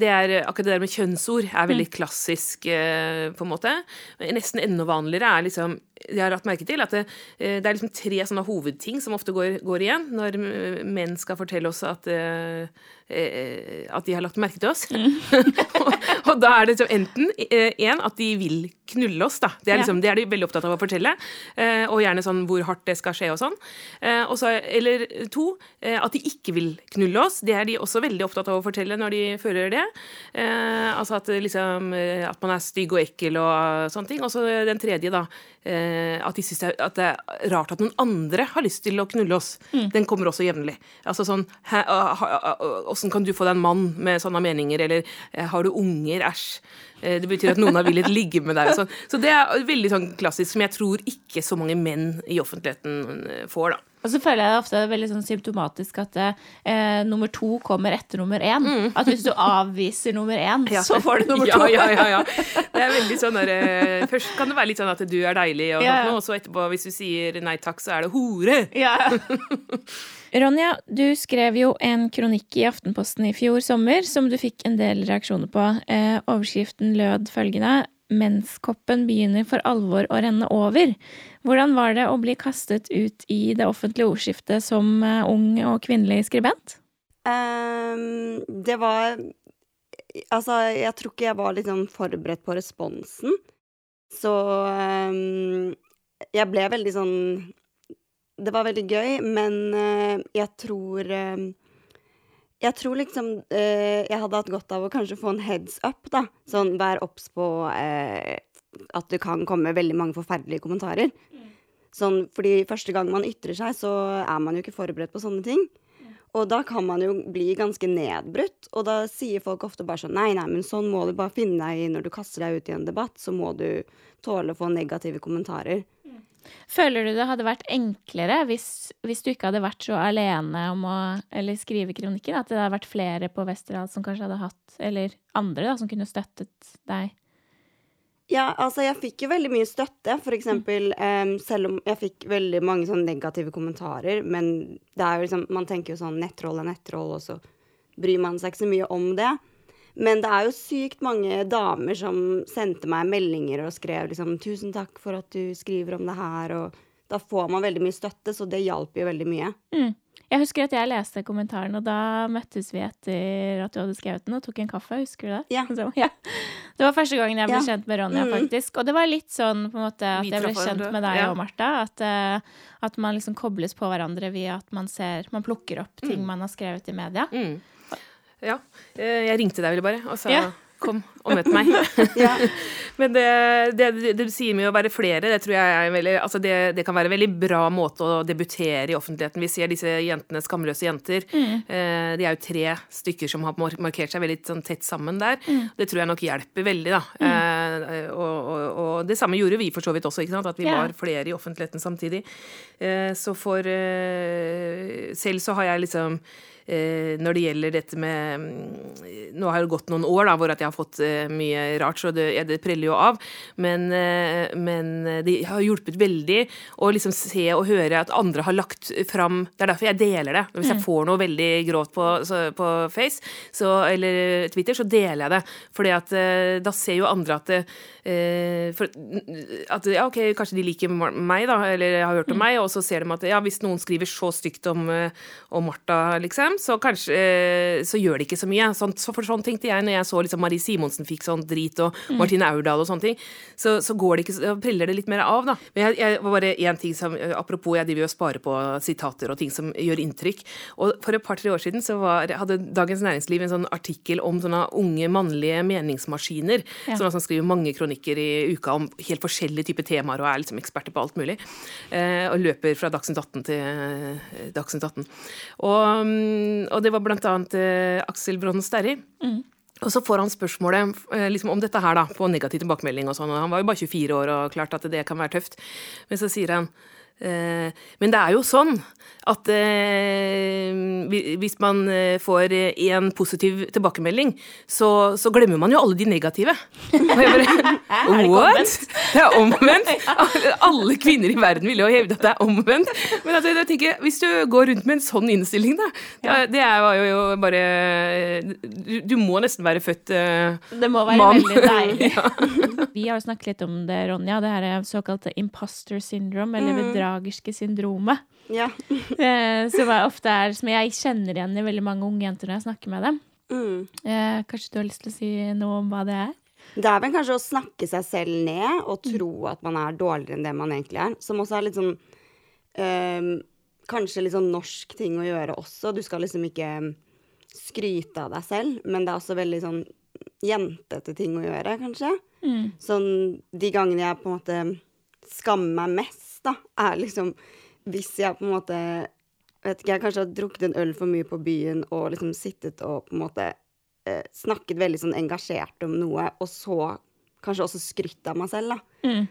S7: det er akkurat det der med kjønnsord er
S2: Mm.
S7: veldig klassisk, eh, på en måte. Nesten enda vanligere er liksom Jeg har lagt merke til at det, eh, det er liksom tre sånne hovedting som ofte går, går igjen når menn skal fortelle oss at eh, eh, at de har lagt merke til oss. og, og da er det så enten én at de vil knulle oss, da. Det er, liksom, det er de veldig opptatt av å fortelle. Og gjerne sånn hvor hardt det skal skje og sånn. Eh, og eller to, at de ikke vil knulle oss. Det er de også veldig opptatt av å fortelle når de føler det. Altså at, liksom, at man er stygg og ekkel og sånne ting. Og så den tredje, da. Eh, at de syns det, det er rart at noen andre har lyst til å knulle oss. Den kommer også jevnlig. Altså sånn Åssen kan du få deg en mann med sånne meninger? Eller eh, har du unger? Æsj. Eh, Det betyr at noen har villet ligge med deg. Sånn. Så det er veldig sånn klassisk, som jeg tror ikke så mange menn i offentligheten får, da.
S2: Og så føler jeg det ofte er veldig sånn symptomatisk at eh, nummer to kommer etter nummer én. At hvis du avviser nummer én,
S7: Ja.
S2: så får du nummer
S7: ja,
S2: to.
S7: Ja, ja, ja. Det er veldig sånn der, eh, Først kan det være litt sånn at du er deilig, og,
S2: Ja, ja.
S7: og så etterpå, hvis du sier nei takk, så er det hore.
S2: Ja. Ronja, du skrev jo en kronikk i Aftenposten i fjor sommer som du fikk en del reaksjoner på. Eh, overskriften lød følgende Menskoppen begynner for alvor å renne over. Hvordan var det å bli kastet ut i det offentlige ordskiftet som eh, ung og kvinnelig skribent?
S8: Um, det var Altså, jeg tror ikke jeg var liksom forberedt på responsen. Så um, jeg ble veldig sånn Det var veldig gøy, men uh, jeg tror ehm, Jeg tror liksom eh, jeg hadde hatt godt av å kanskje få en heads up, da. Sånn vær obs på eh, at det kan komme veldig mange forferdelige kommentarer. Sånn, fordi første gang man ytrer seg, så er man jo ikke forberedt på sånne ting. Og da kan man jo bli ganske nedbrutt, og da sier folk ofte bare sånn Nei, nei, men sånn må du bare finne deg i når du kaster deg ut i en debatt, så må du tåle å få negative kommentarer.
S2: Føler du det hadde vært enklere hvis, hvis du ikke hadde vært så alene om å eller skrive kronikken? At det hadde vært flere på Westerdal som kanskje hadde hatt Eller andre da, som kunne støttet deg?
S8: Ja, altså, jeg fikk jo veldig mye støtte, for eksempel, Um, selv om jeg fikk veldig mange sånn negative kommentarer, men det er jo liksom Man tenker jo sånn nettroll er nettroll, og så bryr man seg ikke så mye om det. Men det er jo sykt mange damer som sendte meg meldinger og skrev liksom 'Tusen takk for at du skriver om det her', og da får man veldig mye støtte, så det hjalp jo veldig mye.
S2: Mm. Jeg husker at jeg leste kommentaren, og da møttes vi etter at du hadde skrevet den, og tok en kaffe. Husker du det?
S8: Ja.
S2: Så, ja. Det var første gangen jeg ble
S8: Ja.
S2: kjent med Ronja,
S8: Mm.
S2: faktisk. Og det var litt sånn på en måte at jeg ble kjent med deg
S7: Ja.
S2: og Martha. At, eh, at man liksom kobles på hverandre via at man ser Man plukker opp ting man har skrevet i media.
S7: Mm. Ja. eh, Jeg ringte deg vel bare og sa
S2: Ja.
S7: kom og møt meg.
S8: Ja.
S7: Men det, det, det, du sier med å være flere, det tror jeg er veldig altså det, det kan være en veldig bra måte å debutere i offentligheten. Vi ser disse jentene, skamløse jenter. Mm. de er jo tre stykker som har markert seg veldig sånn tett sammen der. Det tror jeg nok hjelper veldig, da. Mm. og, og, og det samme gjorde vi for så vidt også, at vi
S2: yeah.
S7: var flere i offentligheten samtidig. Eh, så for eh, Selv så har jeg liksom eh, når det gjelder dette med mm, Nå har det gått noen år da, hvor jeg har fått eh, mye rart, så det, ja, det preller jo av. Men, eh, men det har hjulpet veldig å liksom se og høre at andre har lagt fram Det er derfor jeg deler det. Hvis jeg får noe veldig grovt på, på Face så, eller Twitter, så deler jeg det. Fordi at eh, da ser jo andre at det, eh, for, at ja, ok, kanskje de liker meg, da, eller har hørt om meg, og så ser de at ja, hvis noen skriver så stygt om, eh, om Martha, liksom, så kanskje eh, så gjør det ikke så mye. Sånn, så for sånn tenkte jeg når jeg så liksom Marie Simonsen fikk sånn drit, og Martine Aurdal og sånne ting, så, så går det ikke, så priller det litt mer av, da. Men jeg, jeg var bare én ting som eh, Apropos, jeg driver og sparer på sitater og ting som gjør inntrykk. Og for et par-tre år siden så var, hadde Dagens Næringsliv en sånn artikkel om sånne unge mannlige meningsmaskiner. Sånne som skriver mange kronikker i uka om helt forskjellige typer temaer og er liksom eksperter på alt mulig. Eh, og løper fra Dagsnytt 18 til eh, Dagsnytt 18. Og, mm, og det var blant annet eh, Aksel Bronn Sterri. Og så får han spørsmålet liksom, om dette her, da, på negativ tilbakemelding og sånn. og Han var jo bare 24 år og klart at det kan være tøft. Men så sier han Men det er jo sånn at eh, hvis man eh, får én positiv tilbakemelding, så, så glemmer man jo alle de negative. Og jeg bare What? Det er omvendt! Alle kvinner i verden ville jo hevde at det er omvendt. Men altså, jeg tenker, hvis du går rundt med en sånn innstilling, da det, det er jo, bare du, du må nesten være født mann.
S2: Det må være
S7: mann.
S2: veldig deilig. Vi har jo snakket litt om det, Ronja. Det her er såkalte imposter syndrome, eller bedragerske syndromet.
S8: ja.
S2: Eh, Som jeg ofte er Som jeg kjenner igjen i veldig mange unge jenter når jeg snakker med dem.
S8: Mm.
S2: Eh, Kanskje du har lyst til å si noe om hva det er?
S8: Det er vel kanskje å snakke seg selv ned og tro at man er dårligere enn det man egentlig er. Som også er litt sånn øh, Kanskje litt sånn norsk ting å gjøre også. Du skal liksom ikke skryte av deg selv, men det er også veldig sånn jentete ting å gjøre, kanskje. Sånn de gangene jeg på en måte skammer meg mest, da, er liksom hvis jeg på en måte vet ikke, jeg kanskje har drukket en øl for mye på byen og liksom sittet og på en måte eh, snakket veldig sånn engasjert om noe, og så kanskje også skrytt av meg selv, da.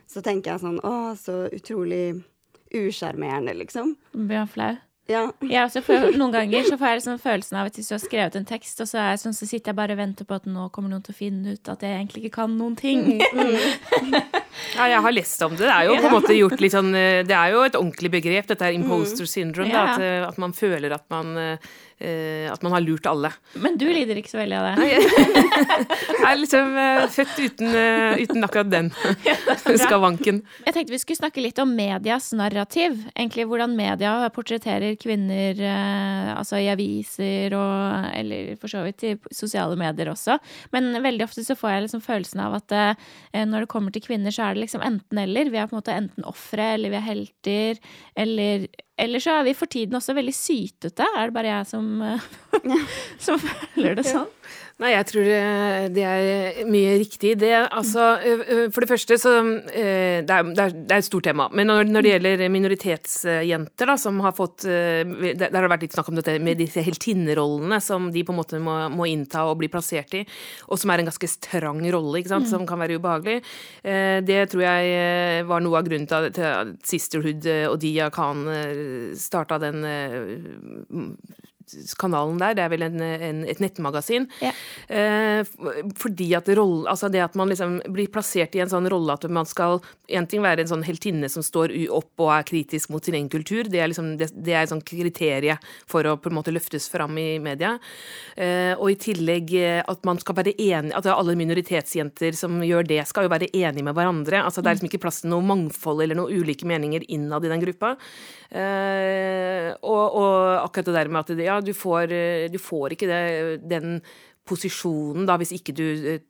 S8: Så tenker jeg sånn Å, så utrolig usjarmerende, liksom.
S2: Blir han flau?
S8: Ja.
S2: ja får, noen ganger så får jeg liksom følelsen av at hvis du har skrevet en tekst, og så, er jeg sånn, så sitter jeg bare og venter på at nå kommer noen til å finne ut at jeg egentlig ikke kan noen ting.
S7: Ja, jeg har lest om det. Det er jo på en måte gjort litt sånn eh, Det er jo et ordentlig begrep, dette er imposter syndrome. Da, at, eh, at man føler at man, eh, at man har lurt alle.
S2: Men du lider ikke så veldig av det.
S7: Jeg er liksom eh, født uten, eh, uten akkurat den skavanken.
S2: Jeg tenkte vi skulle snakke litt om medias narrativ. Egentlig hvordan media portretterer kvinner eh, altså i aviser og Eller for så vidt i sosiale medier også. Men veldig ofte så får jeg liksom følelsen av at eh, når det kommer til kvinner, så er det liksom enten-eller. Vi er på en måte enten ofre, eller vi er helter, eller eller så er vi for tiden også veldig sytete. Er det bare jeg som, eh, som føler det sånn?
S7: Nei, jeg tror eh, det er mye riktig i det. Altså, ø, for det første så eh, Det er, det et stort tema. Men når, når det gjelder minoritetsjenter, da, som har fått eh, Der har det vært litt snakk om dette med disse heltinnerollene som de på en måte må, må innta og bli plassert i, og som er en ganske trang rolle, ikke sant, som kan være ubehagelig. Eh, Det tror jeg eh, var noe av grunnen til at- Sisterhood eh, og Dia Khan starta den eh, kanalen der. Det er vel en, en, et nettmagasin.
S2: Ja.
S7: Eh, fordi at rolle, altså det at man liksom blir plassert i en sånn rolle at man skal en ting være en sånn heltinne som står opp og er kritisk mot sin egen kultur, det er liksom det, det er et sånt kriterie for å på en måte løftes fram i media. Eh, og i tillegg eh, at man skal være enig At alle minoritetsjenter som gjør det, skal jo være enige med hverandre. Altså Det er liksom ikke plass til noe mangfold eller noen ulike meninger innad i den gruppa. Eh, og, og akkurat det der med at ja, du får, eh, du får ikke det, den posisjonen, da, hvis ikke du eh,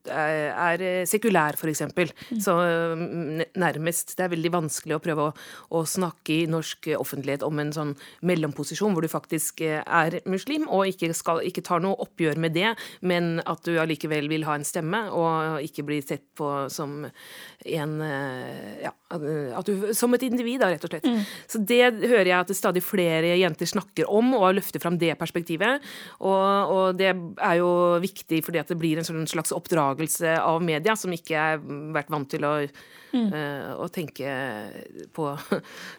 S7: er sekulær, f.eks. Mm. Så mm, nærmest Det er veldig vanskelig å prøve å, å, snakke i norsk offentlighet om en sånn mellomposisjon hvor du faktisk er muslim, og ikke, skal, ikke tar noe oppgjør med det, men at du allikevel vil ha en stemme, og ikke blir sett på som en Ja, at du, som et individ, da, rett og slett. Mm. Så det hører jeg at stadig flere jenter snakker om, og løfter fram det perspektivet. Og, og det er jo viktig viktig fordi at det blir en sånn slags oppdragelse av media som ikke har vært vant til å Mm. Uh, å tenke på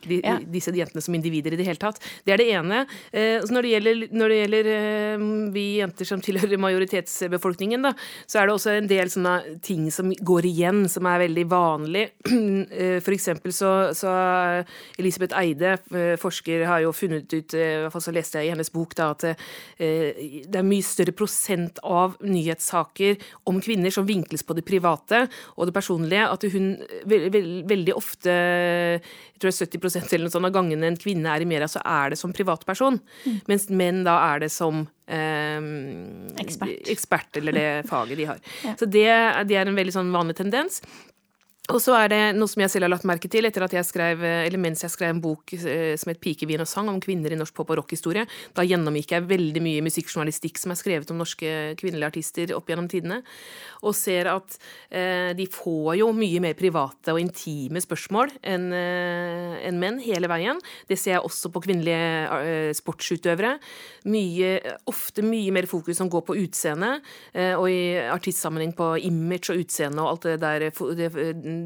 S7: de, ja. disse jentene som individer i det hele tatt. Det er det ene. Uh, når det gjelder, når det gjelder uh, vi jenter som tilhører majoritetsbefolkningen, da, så er det også en del sånne ting som går igjen, som er veldig vanlig. For eksempel så, så Elisabeth Eide, forsker, har jo funnet ut, i hvert fall så leste jeg i hennes bok, da, at det er mye større prosent av nyhetssaker om kvinner som vinkles på det private og det personlige, at hun veldig ofte jeg tror 70% eller noe sånt av gangene en kvinne er i media, så er det som privatperson. Mm. Mens menn da er det som eh,
S2: ekspert.
S7: ekspert. eller det faget de har. ja. Så det, det, er en veldig sånn vanlig tendens. Og så er det noe som jeg selv har lagt merke til etter at jeg skrev, eller mens jeg skrev en bok eh, som het 'Pikevin og sang' om kvinner i norsk pop- og rockhistorie. Da gjennomgikk jeg veldig mye musikkjournalistikk som er skrevet om norske kvinnelige artister opp gjennom tidene. Og ser at eh, de får jo mye mer private og intime spørsmål enn eh, en menn hele veien. Det ser jeg også på kvinnelige eh, sportsutøvere. Mye, ofte mye mer fokus som går på utseende, eh, og i artistsammenheng på image og utseende og alt det der. Det,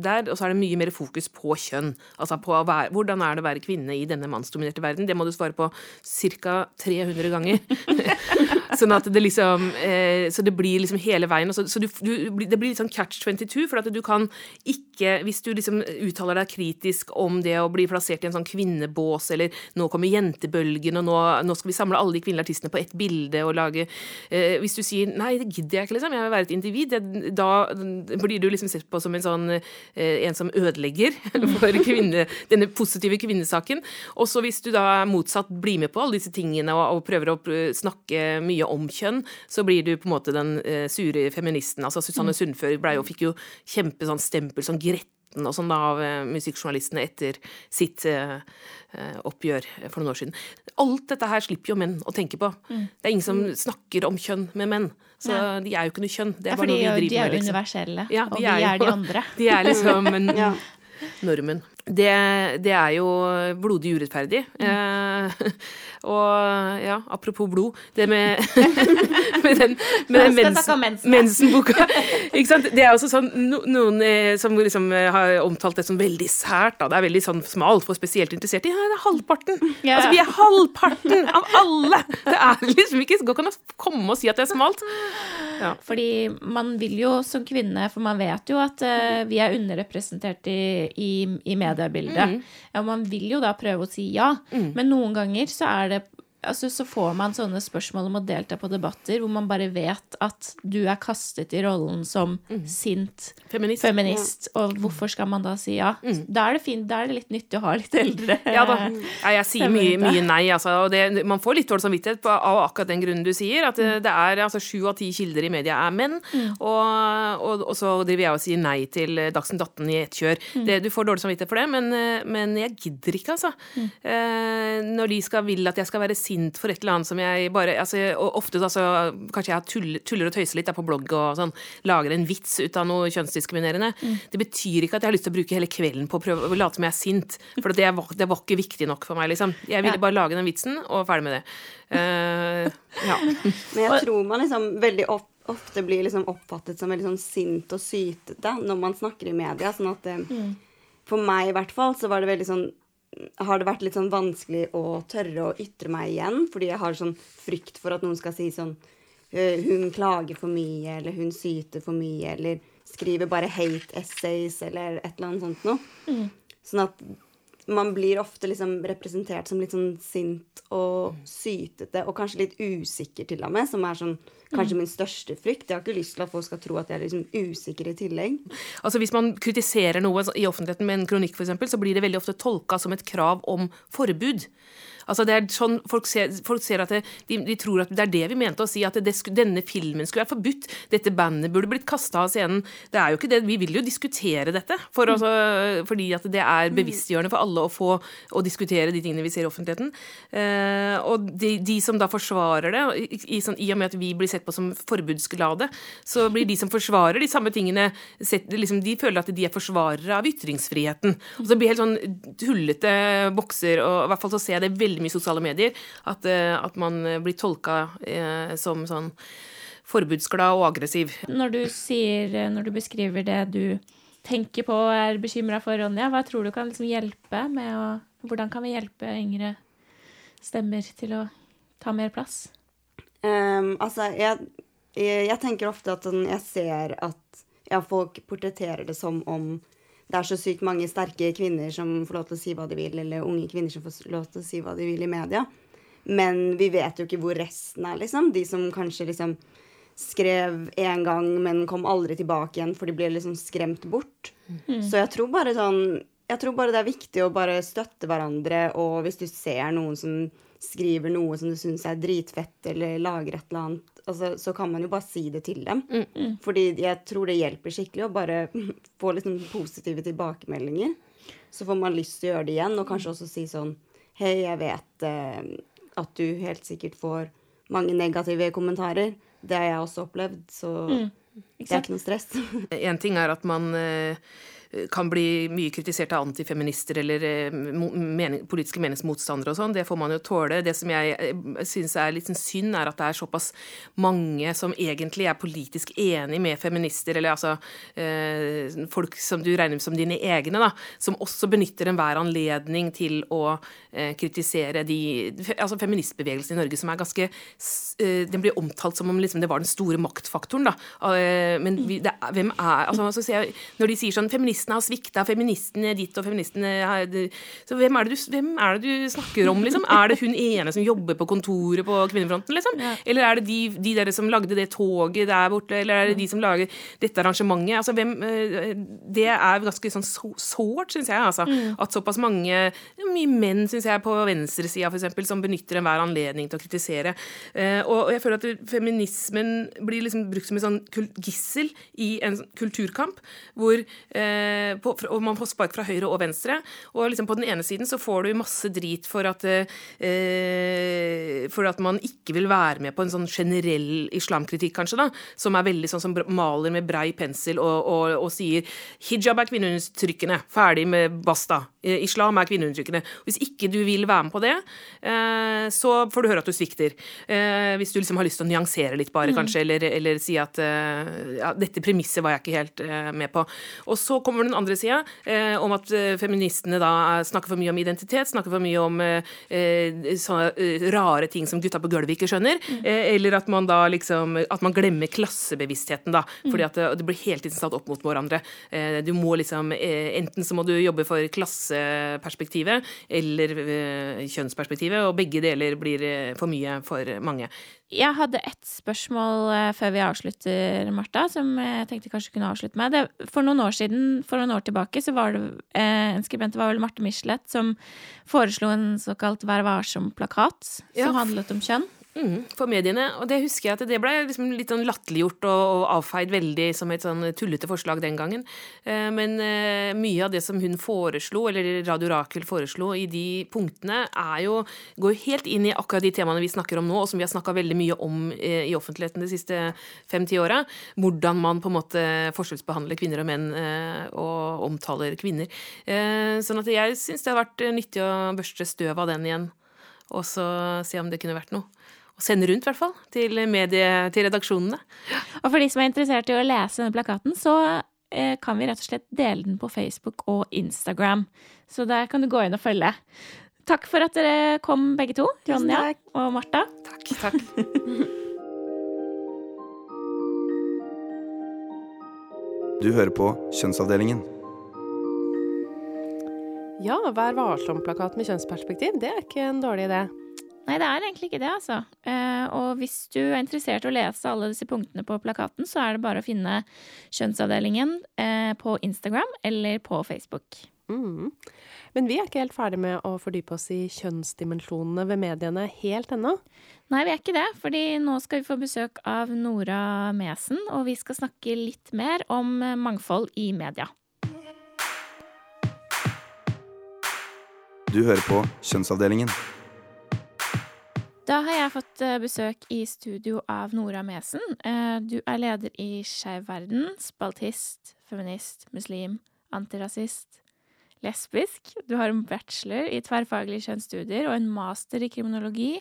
S7: der, og så er det mye mer fokus på kjønn. Altså på være, hvordan er det å være kvinne i denne mannsdominerte verden? Det må du svare på ca. 300 ganger. sånn at det liksom eh, Så det blir liksom hele veien. Så, så du, du, det blir litt sånn catch 22, for at du kan ikke Hvis du liksom uttaler deg kritisk om det å bli plassert i en sånn kvinnebås, eller nå kommer jentebølgen, og nå, nå skal vi samle alle de kvinnelige artistene på ett bilde og lage eh, Hvis du sier nei, det gidder jeg ikke, liksom, jeg vil være et individ, det, da blir du liksom sett på som en sånn en som ødelegger for kvinne, denne positive kvinnesaken. Og så hvis du da motsatt blir med på alle disse tingene og, og, prøver å snakke mye om kjønn, så blir du på en måte den uh, sure feministen. Altså Susanne mm. Sundfør ble jo, fikk jo kjempe sånn stempel, sånn gretten og sånn da, av uh, musikkjournalistene etter sitt uh, oppgjør for noen år siden. Alt dette her slipper jo menn å tenke på. Mm. Det er ingen som snakker om kjønn med menn. Så ja. de er jo ikke noe kjønn. Det er ja, bare noe vi driver med.
S2: De er jo
S7: liksom.
S2: universelle, ja, og vi er, er, de andre.
S7: De er liksom en, normen. Det, det, er jo blodig urettferdig. Mm. Eh, og ja, apropos blod Det med, med den, med den mens, mensenboka. Ikke sant? Det er også sånn no, noen eh, som liksom eh, har omtalt det som veldig sært. Da. Det er veldig sånn smalt for spesielt interesserte. Ja, det er halvparten! Yeah. Altså, vi er halvparten av alle! Det er liksom ikke Går ikke an å komme og si at det er smalt.
S2: Ja. Fordi man vil jo som kvinne, for man vet jo at uh, vi er underrepresentert i, i, i mediebildet. Mm. Ja, man vil jo da prøve å si ja, mm. men noen ganger så er det altså, så får man sånne spørsmål om å delta på debatter hvor man bare vet at du er kastet i rollen som mm. sint feminist. feminist ja. Og hvorfor skal man da si ja? Mm. Da, er det fint, da er det litt nyttig å ha litt eldre
S7: Ja da. Ja, jeg sier mye, mye, nei, altså. Og det, man får litt dårlig samvittighet av akkurat den grunnen du sier. At det, mm. det er altså sju av ti kilder i media er menn. Mm. Og, og, og, så driver jeg og sier nei til Dagsnytt 18 i ett kjør. Mm. Det, du får dårlig samvittighet for det, men, men jeg gidder ikke, altså. Eh, når de skal vil at jeg skal være sint sint for et eller annet som jeg bare altså, og Ofte altså, kanskje jeg tuller, tuller og tøyser litt der på blogg og sånn, lager en vits ut av noe kjønnsdiskriminerende. Mm. Det betyr ikke at jeg har lyst til å bruke hele kvelden på å prøve å late som jeg er sint. For det var, det var, ikke viktig nok for meg, liksom. Jeg ville ja. bare lage den vitsen, og ferdig med det. Uh,
S8: ja. Men jeg tror man liksom veldig opp ofte blir liksom oppfattet som veldig sånn sint og sytete når man snakker i media. sånn at eh, mm. For meg i hvert fall så var det veldig sånn har det vært litt sånn vanskelig å tørre å ytre meg igjen, fordi jeg har sånn frykt for at noen skal si sånn Hun klager for mye, eller hun syter for mye, eller skriver bare hate essays, eller et eller annet sånt noe. Mm. Sånn at man blir ofte liksom representert som litt sånn sint og sytete, og kanskje litt usikker til og med, som er sånn kanskje min største frykt. Jeg har ikke lyst til at folk skal tro at jeg er liksom usikker i tillegg.
S7: Altså Hvis man kritiserer noe i offentligheten med en kronikk, f.eks., så blir det veldig ofte tolka som et krav om forbud. Altså det er sånn Folk ser, folk ser at det, de, de, tror at det er det vi mente å si, at det, denne filmen skulle være forbudt. Dette bandet burde blitt kasta av scenen. Det er jo ikke det. Vi vil jo diskutere dette, for altså, fordi at det er bevisstgjørende for alle å få å diskutere de tingene vi ser i offentligheten. Eh, og de, de, som da forsvarer det, i, i, sånn, i, og med at vi blir sett på som forbudsglade, så blir de som forsvarer de samme tingene, sett, liksom, de føler at de er forsvarere av ytringsfriheten. Og så blir det helt sånn tullete bokser, og i hvert fall så ser jeg det veldig mye sosiale medier, at, eh, at man blir tolka eh, som sånn forbudsglad og aggressiv.
S2: Når du sier, når du beskriver det du tenker på og er bekymra for, Ronja, hva tror du kan liksom hjelpe med å Hvordan kan vi hjelpe yngre stemmer til å ta mer plass?
S8: Um, altså, jeg, jeg, jeg, tenker ofte at sånn, jeg ser at ja, folk portretterer det som om det er så sykt mange sterke kvinner som får lov til å si hva de vil, eller unge kvinner som får lov til å si hva de vil i media. Men vi vet jo ikke hvor resten er, liksom. De som kanskje liksom skrev én gang, men kom aldri tilbake igjen, for de ble liksom skremt bort. Mm. Så jeg tror bare sånn Jeg tror bare det er viktig å bare støtte hverandre, og hvis du ser noen som skriver noe som du syns er dritfett, eller lager et eller annet, altså, så kan man jo bare si det til dem. Mm, mm. Fordi jeg tror det hjelper skikkelig å bare få liksom positive tilbakemeldinger. Så får man lyst til å gjøre det igjen, og kanskje også si sånn Hei, jeg vet eh, at du helt sikkert får mange negative kommentarer. Det har jeg også opplevd, så mm. det er ikke noe stress.
S7: En ting er at man eh, kan bli mye kritisert av antifeminister eller eh, mening, politiske meningsmotstandere og sånn. Det får man jo tåle. Det som jeg eh, syns er litt synd, er at det er såpass mange som egentlig er politisk enig med feminister, eller altså eh, folk som du regner som dine egne, da, som også benytter enhver anledning til å eh, kritisere de Altså feministbevegelsen i Norge som er ganske eh, Den blir omtalt som om liksom, det var den store maktfaktoren, da. Eh, men vi, det, hvem er altså, jeg, Når de sier sånn feminist feministene har svikta, feministene ditt og feministene Så hvem er, det du, hvem er det du snakker om, liksom? Er det hun ene som jobber på kontoret på Kvinnefronten, liksom? Ja. Eller er det de, de der som lagde det toget der borte, eller er det de som lager dette arrangementet? Altså, hvem eh, Det er ganske sånn sårt, syns jeg, altså. Mm. At såpass mange Mye menn, syns jeg, på venstresida f.eks., som benytter enhver anledning til å kritisere. Eh, og jeg føler at feminismen blir liksom brukt som et sånn gissel i en kulturkamp, hvor Eh, på, og man får spark fra høyre og venstre. Og liksom på den ene siden så får du masse drit for at, eh, for at man ikke vil være med på en sånn generell islamkritikk, kanskje, da, som er veldig sånn som maler med brei pensel og, og, og sier hijab er kvinneundertrykkende, ferdig med basta. Eh, islam er kvinneundertrykkende. Hvis ikke du vil være med på det, eh, så får du høre at du svikter. Eh, hvis du liksom har lyst til å nyansere litt, bare, mm. kanskje, eller, eller, si at eh, ja, dette premisset var jeg ikke helt med på. Og så kommer kommer den andre sida, eh, om at eh, feministene da snakker for mye om identitet, snakker for mye om eh, eh sånne eh, rare ting som gutta på gulvet ikke skjønner. Mm. eller at man da liksom At man glemmer klassebevisstheten, da. Mm. Fordi at det, det blir hele tiden satt opp mot hverandre. du må liksom Enten så må du jobbe for klasseperspektivet eller kjønnsperspektivet, og begge deler blir for mye for mange.
S2: Jeg hadde ett spørsmål eh, før vi avslutter, Marta, som jeg tenkte kanskje kunne avslutte med. Det, for noen år siden, for noen år tilbake, så var det eh, en skribent, det var vel Marte Michelet, som foreslo en såkalt Vær varsom-plakat, som ja. handlet om kjønn.
S7: Mm, for mediene. Og det husker jeg at det ble liksom litt sånn latterliggjort og, og, avfeid veldig som et sånn tullete forslag den gangen. Eh, men eh, mye av det som hun foreslo, eller Radio Rakel foreslo i de punktene, er jo går helt inn i akkurat de temaene vi snakker om nå, og som vi har snakka veldig mye om eh, i offentligheten de siste fem-ti åra. Hvordan man på en måte forskjellsbehandler kvinner og menn eh, og omtaler kvinner. Eh, sånn at jeg syns det har vært nyttig å børste støv av den igjen, og så se om det kunne vært noe sende rundt, i hvert fall, til, medie, til redaksjonene.
S2: Og for de som er interessert i å lese denne plakaten, så eh, kan vi rett og slett dele den på Facebook og Instagram. Så der kan du gå inn og følge. Takk for at dere kom, begge to. Ronja og Marta.
S7: Takk. takk.
S3: Du hører på Kjønnsavdelingen.
S1: Ja, Vær varsom-plakat med kjønnsperspektiv, det er ikke en dårlig idé.
S2: Nei, det er egentlig ikke det, altså. Eh, og hvis du er interessert i å lese alle disse punktene på plakaten, så er det bare å finne Kjønnsavdelingen eh, på Instagram eller på Facebook.
S1: Mm. Men vi er ikke helt ferdig med å fordype oss i kjønnsdimensjonene ved mediene helt ennå.
S2: Nei, vi er ikke det, fordi nå skal vi få besøk av Nora Mesen, og vi skal snakke litt mer om mangfold i media.
S3: Du hører på Kjønnsavdelingen.
S2: Da har jeg fått eh, besøk i studio av Nora Mesen. Eh, Du er leder i Skeiv verden, spaltist, feminist, muslim, antirasist, lesbisk. Du har en bachelor i tverrfaglige kjønnsstudier og en master i kriminologi.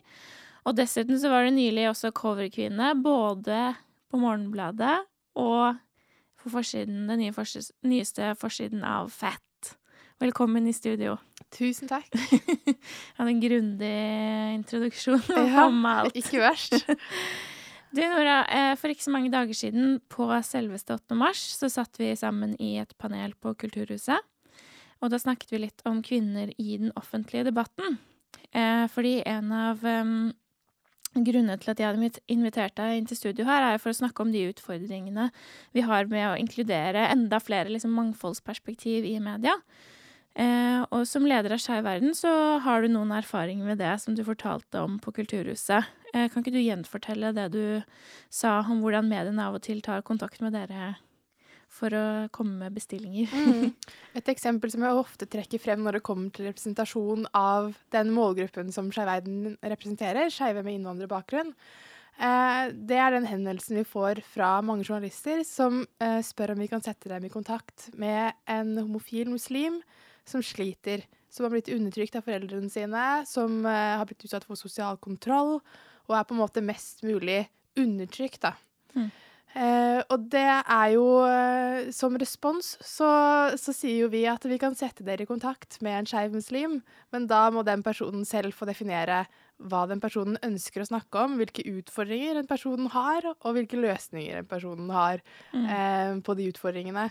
S2: Og dessuten så var du nylig også coverkvinne, både på Morgenbladet og på forsiden, den nye forsis- nyeste forsiden av Fat. Velkommen i studio.
S9: Tusen takk.
S2: Jeg hadde en grundig introduksjon.
S9: Ja. Ikke verst.
S2: Du Nora, eh, for ikke så mange dager siden, på selveste 8. mars, så satt vi sammen i et panel på Kulturhuset. Og da snakket vi litt om kvinner i den offentlige debatten. Eh, Fordi en av em, grunnene til at jeg hadde invitert deg inn til studio her, er for å snakke om de utfordringene vi har med å inkludere enda flere liksom, mangfoldsperspektiv i media. Eh, og som leder av Skeiv verden så har du noen erfaringer med det som du fortalte om på Kulturhuset. Eh, kan ikke du gjenfortelle det du sa om hvordan mediene av og til tar kontakt med dere for å komme med bestillinger?
S9: Mm. Et eksempel som jeg ofte trekker frem når det kommer til representasjon av den målgruppen som Skeiv verden representerer, skeive med innvandrerbakgrunn. Eh, det er den henvendelsen vi får fra mange journalister som eh, spør om vi kan sette dem i kontakt med en homofil muslim som sliter, som har blitt undertrykt av foreldrene sine, som uh, har blitt utsatt for sosial kontroll, og er på en måte mest mulig undertrykt, da.
S2: Mm.
S9: Uh, og det er jo uh, Som respons så, så sier jo vi at vi kan sette dere i kontakt med en skeiv muslim, men da må den personen selv få definere hva den personen ønsker å snakke om, hvilke utfordringer en person har, og hvilke løsninger en person har eh, på de utfordringene.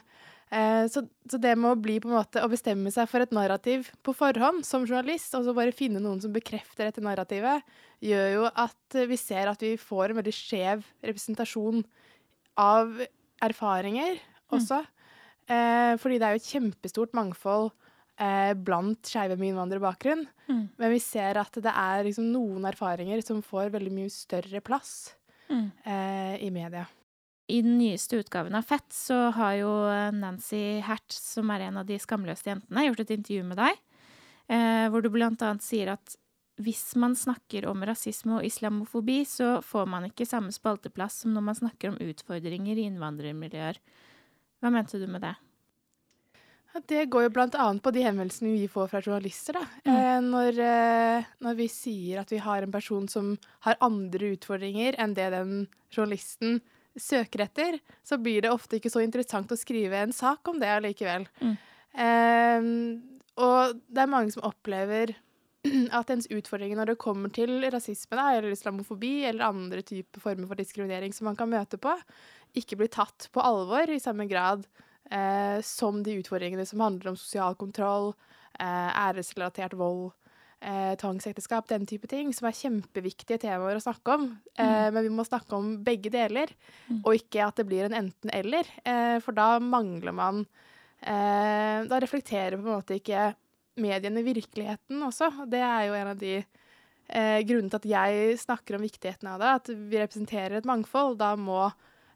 S9: Eh, så, så det med å bli på en måte å bestemme seg for et narrativ på forhånd som journalist, og så bare finne noen som bekrefter dette narrativet, gjør jo at vi ser at vi får en veldig skjev representasjon av erfaringer også. Eh, fordi det er jo et kjempestort mangfold eh, blant skeive med innvandrerbakgrunn.
S2: Mm.
S9: Men vi ser at det er liksom noen erfaringer som får veldig mye større plass
S2: Mm.
S9: eh, i media.
S2: I den nyeste utgaven av Fett så har jo Nancy Hertz, som er en av de skamløse jentene, gjort et intervju med deg, eh, hvor du blant annet sier at hvis man snakker om rasisme og islamofobi, så får man ikke samme spalteplass som når man snakker om utfordringer i innvandrermiljøer. Hva mente du med det?
S9: Det går jo annet på de henvendelsene vi får fra journalister. Da. Eh, når, eh, når vi sier at vi har en person som har andre utfordringer enn det den journalisten søker etter, så blir det ofte ikke så interessant å skrive en sak om det allikevel.
S2: Mm.
S9: Eh, og det er mange som opplever at ens utfordringer når det kommer til rasisme da, eller islamofobi eller andre typer former for diskriminering som man kan møte på, ikke blir tatt på alvor i samme grad eh, som de utfordringene som handler om sosial kontroll, eh, æresrelatert vold, eh, tvangsekteskap, den type ting, som er kjempeviktige temaer å snakke om. Eh, Men vi må snakke om begge deler,
S2: Mm.
S9: og ikke at det blir en enten-eller. Eh, for da mangler man eh, Da reflekterer på en måte ikke mediene virkeligheten også. Det er jo en av de eh, grunnene til at jeg snakker om viktigheten av det. At vi representerer et mangfold. Da må,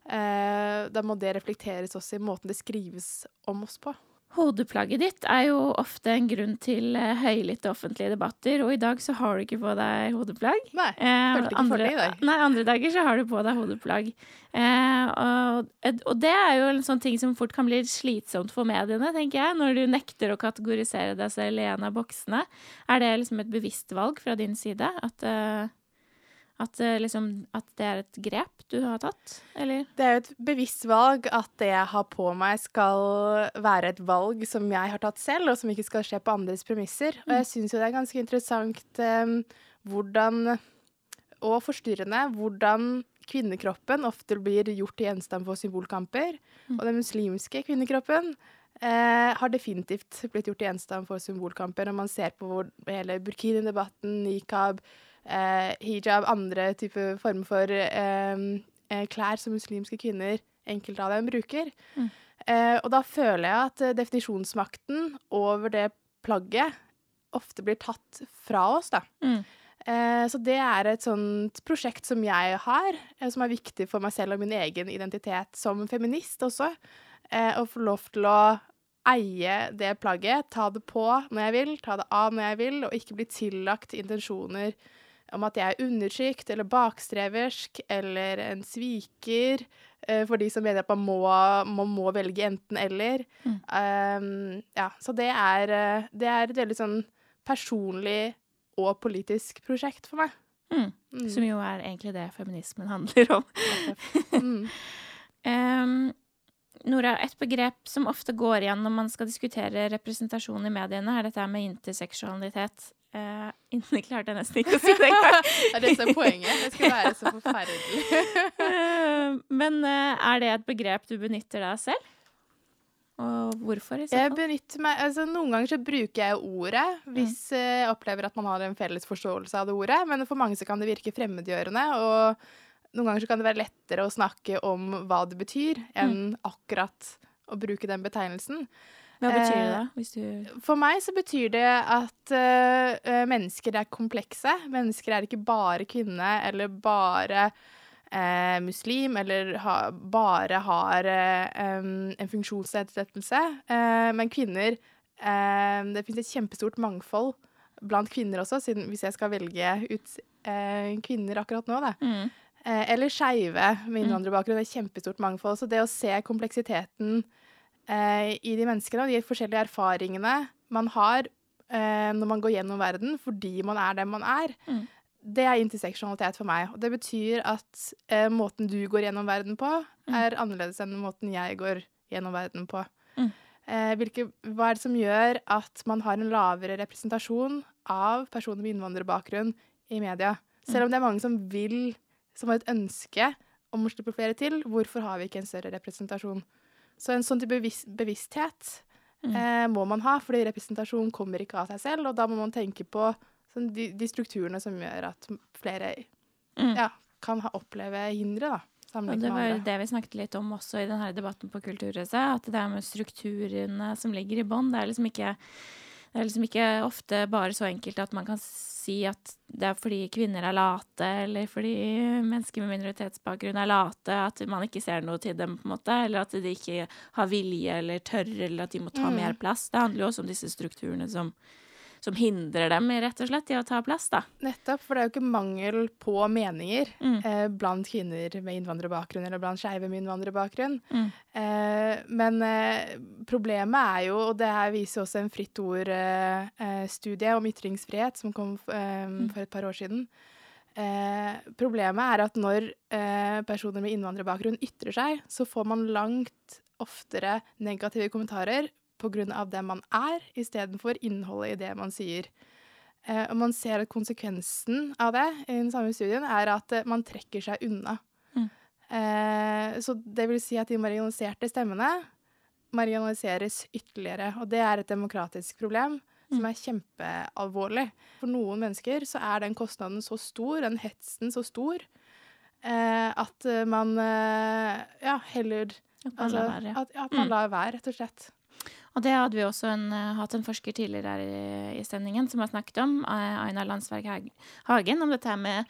S9: eh, da må det reflekteres også i måten det skrives om oss på.
S2: Hodeplagget ditt er jo ofte en grunn til eh, høylytte offentlige debatter, og i dag så har du ikke på deg hodeplagg.
S9: Nei,
S2: jeg
S9: følte ikke for det i dag.
S2: Nei, andre dager så har du på deg hodeplagg. Eh, og, og det er jo en sånn ting som fort kan bli slitsomt for mediene, tenker jeg, når du nekter å kategorisere deg selv i en av boksene. Er det liksom et bevisst valg fra din side? At, eh, at, eh, liksom, at det er et grep du har tatt, eller?
S9: Det er jo et bevisst valg at det jeg har på meg skal være et valg som jeg har tatt selv, og som ikke skal skje på andres premisser. Og jeg syns jo det er ganske interessant um, hvordan, og forstyrrende, hvordan kvinnekroppen ofte blir gjort til gjenstand for symbolkamper. Og den muslimske kvinnekroppen eh, har definitivt blitt gjort til gjenstand for symbolkamper når man ser på hvor hele burkini-debatten, nikab, hijab, andre typer former for eh, eh, klær som muslimske kvinner, enkelte av dem, bruker.
S2: Mm.
S9: Eh, og da føler jeg at eh, definisjonsmakten over det plagget ofte blir tatt fra oss, da.
S2: Mm.
S9: Eh, så det er et sånt prosjekt som jeg har, eh, som er viktig for meg selv og min egen identitet som feminist også. Eh, å få lov til å eie det plagget, ta det på når jeg vil, ta det av når jeg vil, og ikke bli tillagt intensjoner om at jeg er undertrykt eller bakstreversk eller en sviker, eh, for de som mener at man må, man må velge enten-eller.
S2: Mm.
S9: Um, ja, så det er, eh, det er et veldig sånn personlig og politisk prosjekt for meg.
S2: Mm.
S9: Mm.
S2: Som jo er egentlig det feminismen handler om. Um, Nora, et begrep som ofte går igjen når man skal diskutere representasjon i mediene, er dette med interseksualitet. Uh, jeg klarte jeg nesten ikke å si det engang.
S9: Det er det som er poenget. Det skal være så forferdelig.
S2: uh, Men uh, er det et begrep du benytter deg av selv? Og hvorfor, i så
S9: Jeg benytter meg, altså Noen ganger så bruker jeg ordet hvis eh, jeg opplever at man har en felles forståelse av det ordet, men for mange så kan det virke fremmedgjørende. Og noen ganger så kan det være lettere å snakke om hva det betyr, enn akkurat å bruke den betegnelsen.
S2: Hva betyr det,
S9: Eh?
S2: Hvis du
S9: For meg så betyr det at eh, mennesker er komplekse. Mennesker er ikke bare kvinne eller bare uh, muslim eller ha, bare har uh, um, en funksjonsnedsettelse. Men kvinner Det finnes et kjempestort mangfold blant kvinner også, siden, hvis jeg skal velge ut kvinner akkurat nå, da.
S2: mm.
S9: Eller skeive med innvandrerbakgrunn. Det er kjempestort mangfold. Så det å se kompleksiteten eh, i de menneskene og de forskjellige erfaringene man har eh, når man går gjennom verden fordi man er den man er,
S2: Mm.
S9: det er interseksjonalitet for meg. Og det betyr at eh, måten du går gjennom verden på,
S2: Mm.
S9: er annerledes enn måten jeg går gjennom verden på.
S2: Mm.
S9: Eh, hvilke, hva er det som gjør at man har en lavere representasjon av personer med innvandrerbakgrunn i media? Selv om det er mange som vil, som har et ønske om å slippe flere til, hvorfor har vi ikke en større representasjon? Så en sånn type bevis bevissthet
S2: Mm.
S9: eh, må man ha, fordi representasjon kommer ikke av seg selv, og da må man tenke på sånn, de, de strukturene som gjør at flere
S2: Mm.
S9: ja, kan ha, oppleve hindre, da. Sammenlignet
S2: det var det vi snakket litt om også i denne debatten på Kulturhuset, at det er med strukturene som ligger i bånn. Det er liksom ikke det er liksom ikke ofte bare så enkelt at man kan si at det er fordi kvinner er late, eller fordi mennesker med minoritetsbakgrunn er late, at man ikke ser noe til dem, på en måte, eller at de ikke har vilje eller tør, eller at de må ta
S9: Mm.
S2: mer plass. Det handler jo også om disse strukturene som, som hindrer dem rett og slett i å ta plass, da.
S9: Nettopp, for det er jo ikke mangel på meninger
S2: Mm.
S9: eh, blant kvinner med innvandrerbakgrunn eller blant skeive med innvandrerbakgrunn.
S2: Mm.
S9: Eh, men eh, problemet er jo, og det her viser også en Fritt Ord-studie om ytringsfrihet som kom eh, for et par år siden. Eh, problemet er at når eh, personer med innvandrerbakgrunn ytrer seg, så får man langt oftere negative kommentarer pga. det man er, istedenfor innholdet i det man sier. Eh, og man ser at konsekvensen av det i den samme studien er at eh, man trekker seg unna.
S2: Mm.
S9: Eh, så det vil si at de marginaliserte stemmene marginaliseres ytterligere. Og det er et demokratisk problem som er kjempealvorlig. For noen mennesker så er den kostnaden så stor, den hetsen så stor, eh, at man eh, ja, heller
S2: At man
S9: altså,
S2: lar være.
S9: at, at man
S2: Mm.
S9: lar være, rett og slett.
S2: Og det hadde vi også en, eh, hatt en forsker tidligere her i, sendingen som har snakket om, eh, Aina Landsverk Hagen, om dette her med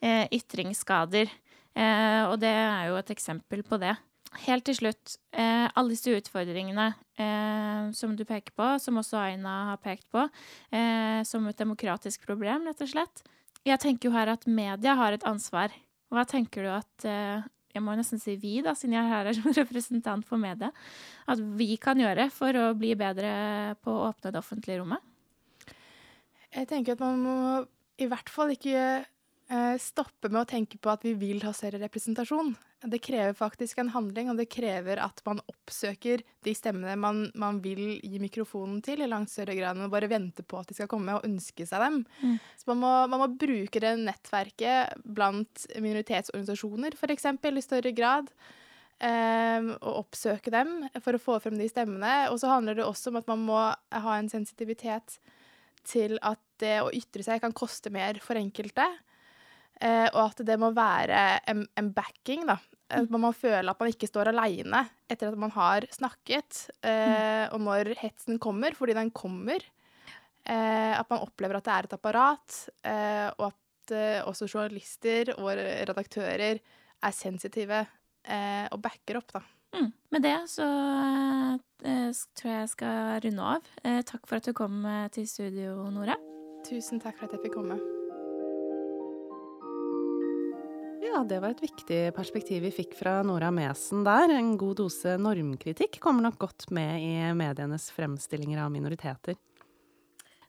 S2: eh, ytringsskader. Eh, og det er jo et eksempel på det. Helt til slutt, eh, alle disse utfordringene eh, som du peker på, som også Aina har pekt på, eh, som et demokratisk problem, rett og slett. Jeg tenker jo her at media har et ansvar. Hva tenker du at eh, jeg må nesten si vi, da, siden jeg her er som representant for media, at vi kan gjøre for å bli bedre på å åpne det offentlige rommet?
S9: Jeg tenker at man må i hvert fall ikke eh, stoppe med å tenke på at vi vil ha større representasjon. Det krever faktisk en handling, og det krever at man oppsøker de stemmene man, man vil gi mikrofonen til, i langt større grad enn å bare vente på at de skal komme og ønske seg dem.
S2: Mm.
S9: Så man må, man må bruke det nettverket blant minoritetsorganisasjoner, f.eks., i større grad. Um, og oppsøke dem for å få frem de stemmene. Og så handler det også om at man må ha en sensitivitet til at det å ytre seg kan koste mer for enkelte. Eh, og at det må være en, en backing, da. At man må føle at man ikke står aleine etter at man har snakket. Eh, og når hetsen kommer, fordi den kommer, eh, at man opplever at det er et apparat, eh, og at eh, også journalister og redaktører er sensitive eh, og backer opp, da.
S2: Mm. Med det så tror jeg jeg skal runde av. Takk for at du kom til studio, Nora.
S9: Tusen takk for at jeg fikk komme.
S1: Ja, det var et viktig perspektiv vi fikk fra Nora Mesen der. En god dose normkritikk kommer nok godt med i medienes fremstillinger av minoriteter.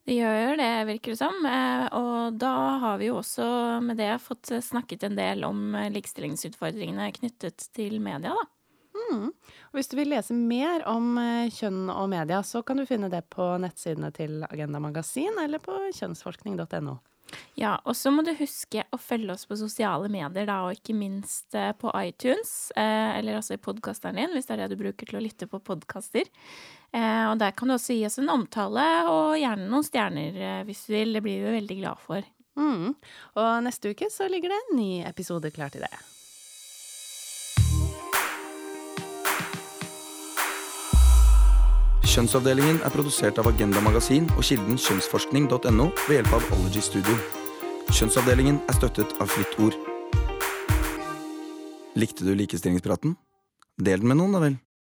S2: Det gjør det, virker det som. Eh, Og da har vi jo også med det fått snakket en del om likestillingsutfordringene knyttet til media, da.
S1: Mm. Hvis du vil lese mer om eh, kjønn og media, så kan du finne det på nettsidene til Agenda Magasin eller på kjønnsforskning.no.
S2: Ja, og så må du huske å følge oss på sosiale medier, da, og ikke minst eh, på iTunes, eh, eller også i podkasteren din, hvis det er det du bruker til å lytte på podkaster. Eh, og der kan du også gi oss en omtale, og gjerne noen stjerner hvis du vil. Det blir vi veldig glad for.
S1: Mm. Og neste uke så ligger det en ny episode klar til det.
S3: Kjønnsavdelingen er produsert av Agenda Magasin og kilden kjønnsforskning.no ved hjelp av Ology Studio. Kjønnsavdelingen er støttet av Fritt Ord. Likte du likestillingspraten? Del den med noen, da vel.